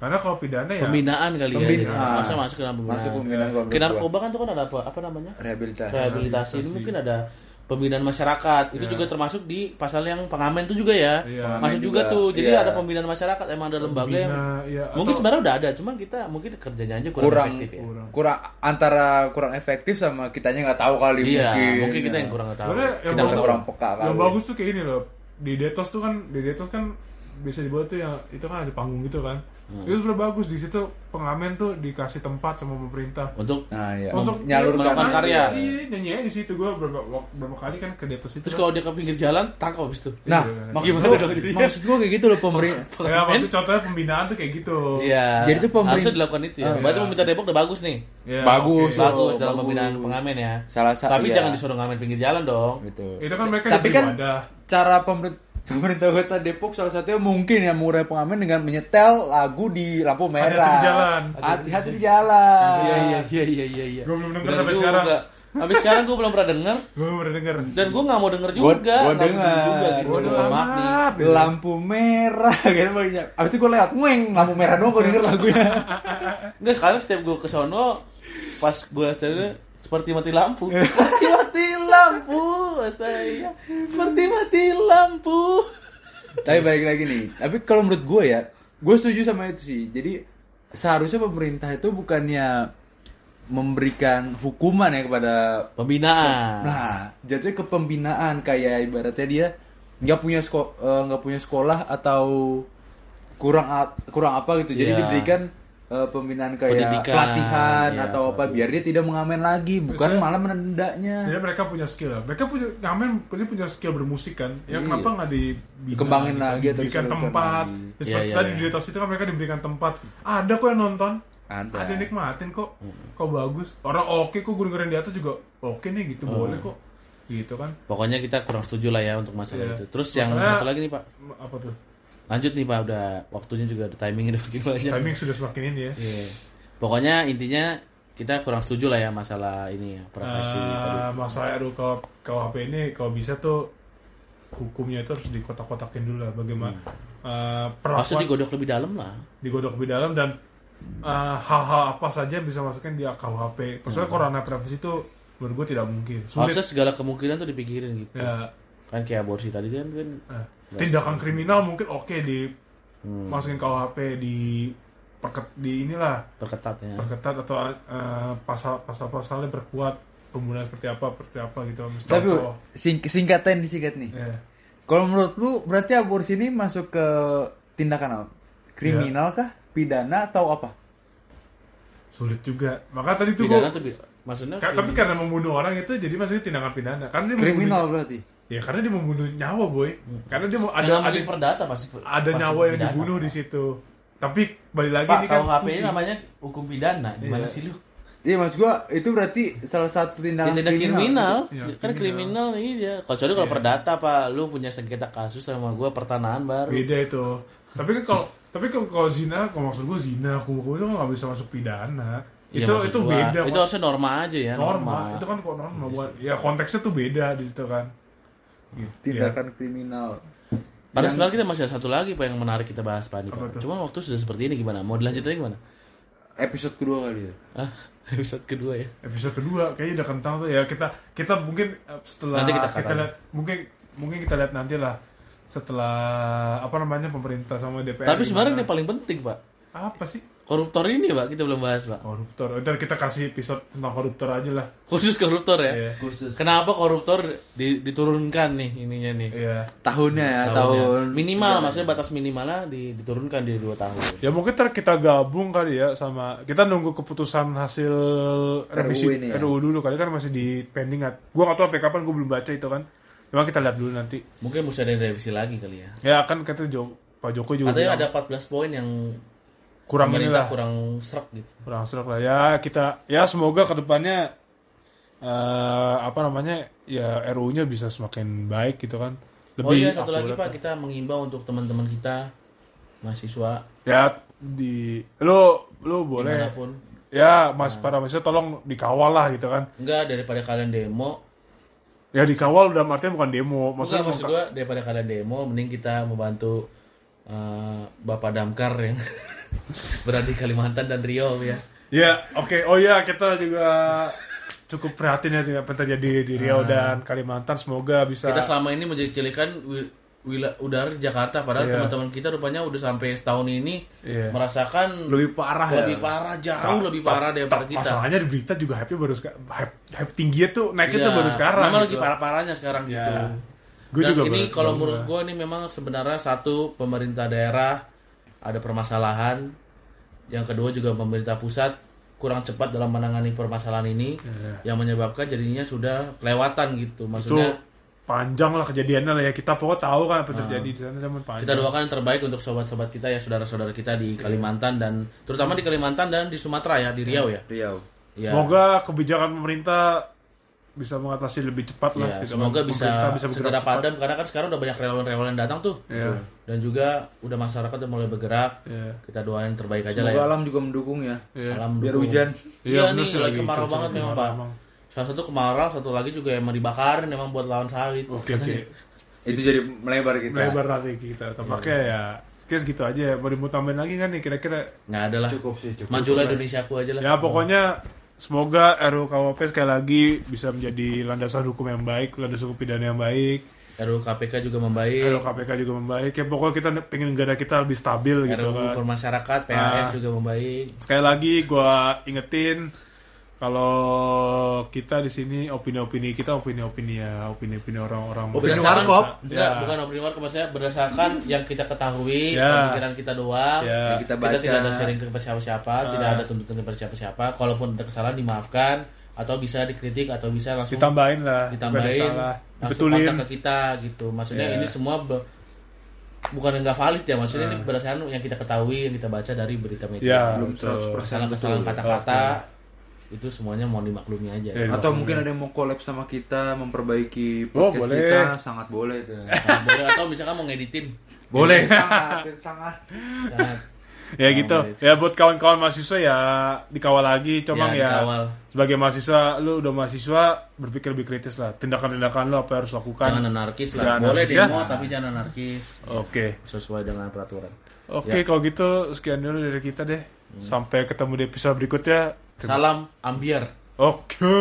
[SPEAKER 1] karena kalau pidana ya
[SPEAKER 3] Pembinaan kali
[SPEAKER 2] Pembinaan.
[SPEAKER 3] ya. Masa masuk ke dalam pembinaan.
[SPEAKER 2] Masuk pembinaan menurut
[SPEAKER 3] Ke narkoba kan tuh kan ada apa? Apa namanya?
[SPEAKER 2] Rehabilitasi.
[SPEAKER 3] Rehabilitasi. Ini mungkin ada pembinaan masyarakat. Itu juga termasuk di pasal yang pengamen tuh juga ya.
[SPEAKER 1] Iya.
[SPEAKER 3] Masuk juga,
[SPEAKER 2] juga,
[SPEAKER 3] tuh. Jadi
[SPEAKER 2] iya.
[SPEAKER 3] ada pembinaan masyarakat. Emang ada lembaga yang
[SPEAKER 1] Pembina, iya,
[SPEAKER 3] mungkin
[SPEAKER 1] atau-
[SPEAKER 3] sebenarnya udah ada, cuman kita mungkin kerjanya aja kurang,
[SPEAKER 2] kurang
[SPEAKER 3] efektif ya.
[SPEAKER 1] kurang.
[SPEAKER 2] kurang antara kurang efektif sama kitanya nggak tahu kali
[SPEAKER 3] Iya,
[SPEAKER 2] mungkin.
[SPEAKER 3] mungkin kita yang kurang tahu.
[SPEAKER 1] Sebenarnya yang
[SPEAKER 3] Kita nggak
[SPEAKER 2] kurang peka kali.
[SPEAKER 1] yang bagus tuh kayak ini loh di Detos tuh kan di Detos kan bisa dibuat tuh yang itu kan ada panggung gitu kan
[SPEAKER 3] Hmm.
[SPEAKER 1] itu sebenarnya bagus di situ pengamen tuh dikasih tempat sama pemerintah
[SPEAKER 3] Untuk
[SPEAKER 2] Nah, iya.
[SPEAKER 1] untuk
[SPEAKER 2] nyalurkan
[SPEAKER 3] melakukan
[SPEAKER 1] iya,
[SPEAKER 3] karya.
[SPEAKER 1] iya nyanyi aja di situ gue berapa, berapa kali kan ke Detos itu
[SPEAKER 3] terus kalau dia ke pinggir jalan tangkap habis itu.
[SPEAKER 2] Nah,
[SPEAKER 1] Iya,
[SPEAKER 2] maksud
[SPEAKER 3] gimana
[SPEAKER 2] gua,
[SPEAKER 3] dong
[SPEAKER 2] maksud gua kayak gitu loh pemerintah.
[SPEAKER 1] ya maksud contohnya pembinaan tuh kayak gitu
[SPEAKER 3] Iya.
[SPEAKER 2] Jadi itu pemerintah-
[SPEAKER 3] harusnya dilakukan itu ya.
[SPEAKER 1] Ah,
[SPEAKER 3] Berarti
[SPEAKER 1] iya.
[SPEAKER 3] pemerintah Depok udah bagus nih.
[SPEAKER 1] Ya,
[SPEAKER 2] Bagus.
[SPEAKER 1] oke.
[SPEAKER 2] Bagus.
[SPEAKER 3] Bagus dalam
[SPEAKER 2] bagus.
[SPEAKER 3] pembinaan pengamen ya.
[SPEAKER 2] Salah satu
[SPEAKER 3] Tapi
[SPEAKER 2] iya.
[SPEAKER 3] jangan disuruh ngamen pinggir jalan dong.
[SPEAKER 2] gitu.
[SPEAKER 1] itu kan mereka
[SPEAKER 2] Tapi kan cara pemerintah pemerintah kota Depok salah satunya mungkin ya mengurai pengamen dengan menyetel lagu di lampu merah.
[SPEAKER 1] Hati-hati di jalan.
[SPEAKER 2] Hati-hati di jalan.
[SPEAKER 3] Iya iya iya iya iya iya.
[SPEAKER 1] Gue belum denger
[SPEAKER 3] Bener
[SPEAKER 1] sampai sekarang.
[SPEAKER 3] Sampai sekarang gue belum pernah denger
[SPEAKER 1] gue udah denger
[SPEAKER 3] dan gue nggak mau denger juga. Nggak mau
[SPEAKER 2] denger.
[SPEAKER 3] juga gitu.
[SPEAKER 2] Gua
[SPEAKER 3] Mohon
[SPEAKER 2] denger.
[SPEAKER 3] maaf nih.
[SPEAKER 2] Lampu merah gitu banyak. Abis itu gue lewat ngeng lampu merah doang gue denger lagunya.
[SPEAKER 3] Enggak, karena setiap gue ke sono pas gue setelnya seperti mati lampu. Mati lampu saya. Seperti mati lampu.
[SPEAKER 2] Tapi balik lagi nih. Tapi kalau menurut gue ya, gue setuju sama itu sih. Jadi seharusnya pemerintah itu bukannya memberikan hukuman ya kepada
[SPEAKER 3] Pembinaan.
[SPEAKER 2] Nah, jatuhnya ke pembinaan kayak ibaratnya dia nggak punya sekolah nggak punya sekolah atau kurang kurang apa gitu. Jadi
[SPEAKER 3] Iya.
[SPEAKER 2] diberikan eh, pembinaan kayak
[SPEAKER 3] Pendidikan,
[SPEAKER 2] pelatihan
[SPEAKER 3] iya,
[SPEAKER 2] atau apa biar dia tidak mengamen lagi, bukan malah menendaknya.
[SPEAKER 1] jadi mereka punya skill mereka punya ngamen dia punya skill bermusik kan ya
[SPEAKER 2] Iya.
[SPEAKER 1] kenapa nggak
[SPEAKER 2] Dikembangin lagi atau
[SPEAKER 1] diberikan tempat
[SPEAKER 2] lagi.
[SPEAKER 1] Ya, seperti
[SPEAKER 3] iya,
[SPEAKER 1] tadi
[SPEAKER 3] iya.
[SPEAKER 1] di itu kan mereka diberikan tempat ada kok yang nonton
[SPEAKER 2] Ada.
[SPEAKER 1] ada yang nikmatin kok kok bagus orang oke kok gue dengerin di atas juga oke nih gitu boleh kok gitu kan
[SPEAKER 3] Pokoknya kita kurang setuju lah ya untuk masalah
[SPEAKER 1] Iya.
[SPEAKER 3] itu. Terus yang
[SPEAKER 1] Masalahnya-
[SPEAKER 3] satu lagi nih Pak.
[SPEAKER 1] apa tuh
[SPEAKER 3] Lanjut nih Pak, udah waktunya juga udah timingnya udah makin banyak.
[SPEAKER 1] timing sudah semakin ini ya
[SPEAKER 3] Iya. Pokoknya intinya kita kurang setuju lah ya masalah ini ya profesi
[SPEAKER 1] Eh,
[SPEAKER 3] tadi.
[SPEAKER 1] masalah RUU KUHP ini kalau bisa tuh hukumnya itu harus dikotak-kotakin dulu lah bagaimana eh,
[SPEAKER 3] Maksud
[SPEAKER 1] perlakuan
[SPEAKER 3] digodok lebih dalam lah.
[SPEAKER 1] digodok lebih dalam dan eh, hal-hal apa saja bisa masukin di KUHP. Maksudnya corona privacy itu menurut gue tidak mungkin. Sulit.
[SPEAKER 3] Harusnya segala kemungkinan tuh dipikirin gitu.
[SPEAKER 1] Ya,
[SPEAKER 3] Kan kayak aborsi tadi kan kan
[SPEAKER 1] eh, tindakan kriminal mungkin oke di
[SPEAKER 3] Hmm.
[SPEAKER 1] masukin KUHP di perket di inilah
[SPEAKER 3] perketat ya.
[SPEAKER 1] perketat atau eh, pasal pasal pasalnya berkuat pembunuhan seperti apa seperti apa gitu. Mesti
[SPEAKER 2] Tapi sing singkatan disingkat nih.
[SPEAKER 1] Ya.
[SPEAKER 2] Kalau menurut lu berarti aborsi ini masuk ke tindakan apa? Kriminal kah? Pidana atau apa?
[SPEAKER 1] sulit juga. Maka tadi tuh
[SPEAKER 3] Pidana
[SPEAKER 1] gua-
[SPEAKER 3] tuh bi- maksudnya
[SPEAKER 1] Ka- tapi karena membunuh orang itu jadi maksudnya tindakan pidana. Karena dia
[SPEAKER 2] Kriminal berarti.
[SPEAKER 1] Ya karena dia membunuh nyawa boy. Karena dia mau
[SPEAKER 3] ada
[SPEAKER 1] ada
[SPEAKER 3] perdata pasti
[SPEAKER 1] ada
[SPEAKER 3] pasti
[SPEAKER 1] nyawa yang
[SPEAKER 3] pidana.
[SPEAKER 1] dibunuh di situ. Tapi balik lagi
[SPEAKER 3] Pak
[SPEAKER 1] ini kan
[SPEAKER 3] KUHP ini namanya hukum pidana. Gimana
[SPEAKER 1] Iya.
[SPEAKER 3] sih lu?
[SPEAKER 2] Iya maksud gua itu berarti salah satu tindakan
[SPEAKER 3] Ya, tindak kriminal,
[SPEAKER 1] Iya,
[SPEAKER 3] kan kriminal iya. Kecuali kalau perdata pak, lu punya sengketa kasus sama gua pertanahan baru.
[SPEAKER 1] beda itu. Tapi kan kalau tapi kalau kalau zina, kalau maksud gue zina, kubu itu nggak bisa masuk pidana.
[SPEAKER 3] Iya,
[SPEAKER 1] itu itu
[SPEAKER 3] gua.
[SPEAKER 1] beda.
[SPEAKER 3] Itu harusnya norma aja ya.
[SPEAKER 1] norma. Itu kan kok norma buat ya konteksnya tuh beda di situ kan. Gitu. Ya.
[SPEAKER 2] Tindakan kriminal.
[SPEAKER 3] Pada sebenarnya kita masih ada satu lagi pak yang menarik kita bahas pak. Andi? Cuma waktu sudah seperti ini gimana? Mau dilanjut lagi gimana?
[SPEAKER 2] Episode kedua kali ya.
[SPEAKER 3] Ah, episode kedua ya.
[SPEAKER 1] Episode kedua kayaknya udah kentang tuh ya kita kita mungkin eh, setelah
[SPEAKER 3] Nanti kita
[SPEAKER 1] kita, lihat mungkin mungkin kita lihat nanti lah setelah apa namanya pemerintah sama DPR.
[SPEAKER 3] Tapi sebenarnya yang paling penting pak,
[SPEAKER 1] apa sih
[SPEAKER 3] koruptor ini pak kita belum bahas pak.
[SPEAKER 1] koruptor? Ntar kita kasih episode tentang koruptor aja lah.
[SPEAKER 3] Khusus koruptor ya.
[SPEAKER 1] Iya.
[SPEAKER 2] Khusus.
[SPEAKER 3] Kenapa koruptor di- diturunkan nih ininya nih?
[SPEAKER 1] Iya.
[SPEAKER 2] Tahunnya ya,
[SPEAKER 3] Tahunnya.
[SPEAKER 2] tahun.
[SPEAKER 3] minimal maksudnya batas minimalnya di- diturunkan di dua tahun.
[SPEAKER 1] Ya mungkin ntar kita gabung kali ya sama kita nunggu keputusan hasil revisi
[SPEAKER 2] RUU ini ya?
[SPEAKER 1] RUU dulu kali kan masih di pending kan. Gua nggak tahu sampai kapan gua belum baca itu kan. Cuma kita lihat dulu nanti.
[SPEAKER 3] Mungkin mesti ada revisi lagi kali ya.
[SPEAKER 1] Ya kan kata Jo Pak Jokowi juga
[SPEAKER 3] Katanya
[SPEAKER 1] bilang,
[SPEAKER 3] ada 14 poin yang
[SPEAKER 1] kurang
[SPEAKER 3] pemerintah
[SPEAKER 1] inilah.
[SPEAKER 3] kurang serak gitu.
[SPEAKER 1] kurang serak lah. Ya kita ya semoga ke depannya eh apa namanya ya RU-nya bisa semakin baik gitu kan. Lebih
[SPEAKER 3] oh iya satu lagi Pak, kita mengimbau untuk teman-teman kita mahasiswa.
[SPEAKER 1] Ya di lo lo boleh.
[SPEAKER 3] Di mana pun.
[SPEAKER 1] ya mas para mahasiswa tolong dikawal lah gitu kan.
[SPEAKER 3] Enggak daripada kalian demo,
[SPEAKER 1] ya dikawal dalam artian bukan demo.
[SPEAKER 3] Enggak,
[SPEAKER 1] maksudnya
[SPEAKER 3] maksud gua daripada kalian demo, mending kita membantu eh, Bapak Damkar yang berada di Kalimantan dan Riau ya.
[SPEAKER 1] ya oke oh ya kita juga cukup prihatin ya dengan apa yang terjadi di Riau dan Kalimantan semoga bisa
[SPEAKER 3] Kita selama ini menjadikan wil- wila- udara di Jakarta, padahal
[SPEAKER 1] Iya.
[SPEAKER 3] teman-teman kita rupanya udah sampai setahun ini
[SPEAKER 1] Iya.
[SPEAKER 3] merasakan
[SPEAKER 2] Lebih parah ya.
[SPEAKER 3] lebih parah, jauh lebih parah daripada kita.
[SPEAKER 1] masalahnya di berita juga hype-nya baru sekarang hype, hype tingginya tuh naiknya
[SPEAKER 3] Iya,
[SPEAKER 1] tuh baru sekarang
[SPEAKER 3] Memang lagi
[SPEAKER 1] gitu.
[SPEAKER 3] parah-parahnya sekarang
[SPEAKER 1] Ya.
[SPEAKER 3] gitu.
[SPEAKER 1] Gue
[SPEAKER 3] Dan
[SPEAKER 1] juga
[SPEAKER 3] ini kalau menurut gue ini memang sebenarnya satu pemerintah daerah ada permasalahan, yang kedua juga pemerintah pusat kurang cepat dalam menangani permasalahan ini, yang menyebabkan jadinya sudah kelewatan gitu.
[SPEAKER 1] itu
[SPEAKER 3] Maksudnya
[SPEAKER 1] panjang lah kejadiannya lah ya kita pokoknya tahu kan apa yang terjadi di sana zaman panjang
[SPEAKER 3] kita doakan yang terbaik untuk sobat-sobat kita ya, saudara-saudara kita di Kalimantan dan terutama di Kalimantan dan di Sumatera ya, di Riau ya.
[SPEAKER 2] Riau.
[SPEAKER 3] Ya.
[SPEAKER 1] semoga kebijakan pemerintah bisa mengatasi lebih cepat lah
[SPEAKER 3] Ya,
[SPEAKER 1] gitu
[SPEAKER 3] semoga bisa,
[SPEAKER 1] bisa
[SPEAKER 3] segera padam karena kan sekarang udah banyak relawan-relawan yang datang tuh.
[SPEAKER 1] Iya.
[SPEAKER 3] Dan juga udah masyarakat udah mulai bergerak.
[SPEAKER 1] Iya.
[SPEAKER 3] Kita doain terbaik aja lah
[SPEAKER 2] Semoga
[SPEAKER 3] ya.
[SPEAKER 2] alam juga mendukung ya.
[SPEAKER 1] Iya.
[SPEAKER 3] Alam
[SPEAKER 2] Biar
[SPEAKER 3] dukung.
[SPEAKER 2] hujan.
[SPEAKER 3] Iya,
[SPEAKER 1] bener
[SPEAKER 3] nih
[SPEAKER 1] sih
[SPEAKER 3] lagi kemarau banget memang Pak. Salah satu kemarau, satu lagi juga emang dibakarin emang buat lawan sawit.
[SPEAKER 1] oke oke
[SPEAKER 2] Itu jadi melebar kita.
[SPEAKER 1] lebar nanti kita tampaknya ya kira segitu aja ya mau mau tambahin lagi kan nih kira-kira
[SPEAKER 3] Nggak ada lah.
[SPEAKER 2] Cukup sih, cukup.
[SPEAKER 3] Majulah Indonesia aku aja lah.
[SPEAKER 1] ya pokoknya semoga RUU sekali lagi bisa menjadi landasan hukum yang baik landasan hukum pidana yang baik
[SPEAKER 3] RUU KPK juga membaik.
[SPEAKER 1] RUU KPK juga membaik ya pokoknya kita pengen negara kita lebih stabil gitu
[SPEAKER 3] RUU
[SPEAKER 1] kan
[SPEAKER 3] permasyarakat PAS juga membaik.
[SPEAKER 1] sekali lagi gua ingetin kalau kita di sini opini-opini kita opini-opini ya opini-opini orang-orang
[SPEAKER 2] Opini warkop?
[SPEAKER 1] Ya.
[SPEAKER 3] bukan opini warkop maksudnya berdasarkan yang kita ketahui,
[SPEAKER 1] Ya.
[SPEAKER 3] pemikiran kita doang.
[SPEAKER 1] Ya.
[SPEAKER 2] Yang kita
[SPEAKER 3] Kita,
[SPEAKER 2] baca.
[SPEAKER 3] tidak ada sharing ke siapa-siapa, tidak ada tuntutan kepada siapa-siapa. Kalaupun ada kesalahan dimaafkan atau bisa dikritik atau bisa langsung
[SPEAKER 1] ditambahin lah
[SPEAKER 3] ditambahin
[SPEAKER 1] salah
[SPEAKER 3] langsung
[SPEAKER 1] dibetulin
[SPEAKER 3] kontak ke kita gitu. Maksudnya
[SPEAKER 1] Ya.
[SPEAKER 3] ini semua be- bukan yang nggak valid ya, maksudnya ini berdasarkan yang kita ketahui, yang kita baca dari berita
[SPEAKER 1] ya
[SPEAKER 3] media.
[SPEAKER 2] Belum
[SPEAKER 1] betul.
[SPEAKER 2] 100%.
[SPEAKER 3] Kesalahan-kesalahan kata-kata itu semuanya mau dimaklumi aja.
[SPEAKER 1] Ya,
[SPEAKER 2] Atau mungkin ada yang mau collab sama kita, memperbaiki
[SPEAKER 1] Oh,
[SPEAKER 2] podcast
[SPEAKER 1] boleh.
[SPEAKER 2] kita, sangat boleh itu.
[SPEAKER 3] Nah, boleh atau misalkan mau ngeditin.
[SPEAKER 2] boleh, sangat, sangat.
[SPEAKER 3] Sangat.
[SPEAKER 1] ya gitu ya buat kawan-kawan mahasiswa ya dikawal lagi comang
[SPEAKER 3] Ya,
[SPEAKER 1] ya,
[SPEAKER 3] dikawal.
[SPEAKER 1] sebagai mahasiswa lu udah mahasiswa berpikir lebih kritis lah tindakan-tindakan lu apa yang harus lakukan
[SPEAKER 3] Jangan anarkis lah.
[SPEAKER 1] Jangan
[SPEAKER 3] Boleh
[SPEAKER 1] anarkis ya.
[SPEAKER 3] demo tapi jangan anarkis.
[SPEAKER 1] oke
[SPEAKER 3] Sesuai dengan peraturan.
[SPEAKER 1] oke kalau gitu sekian dulu dari kita deh sampai ketemu di episode berikutnya
[SPEAKER 3] Salam ambiar.
[SPEAKER 1] oke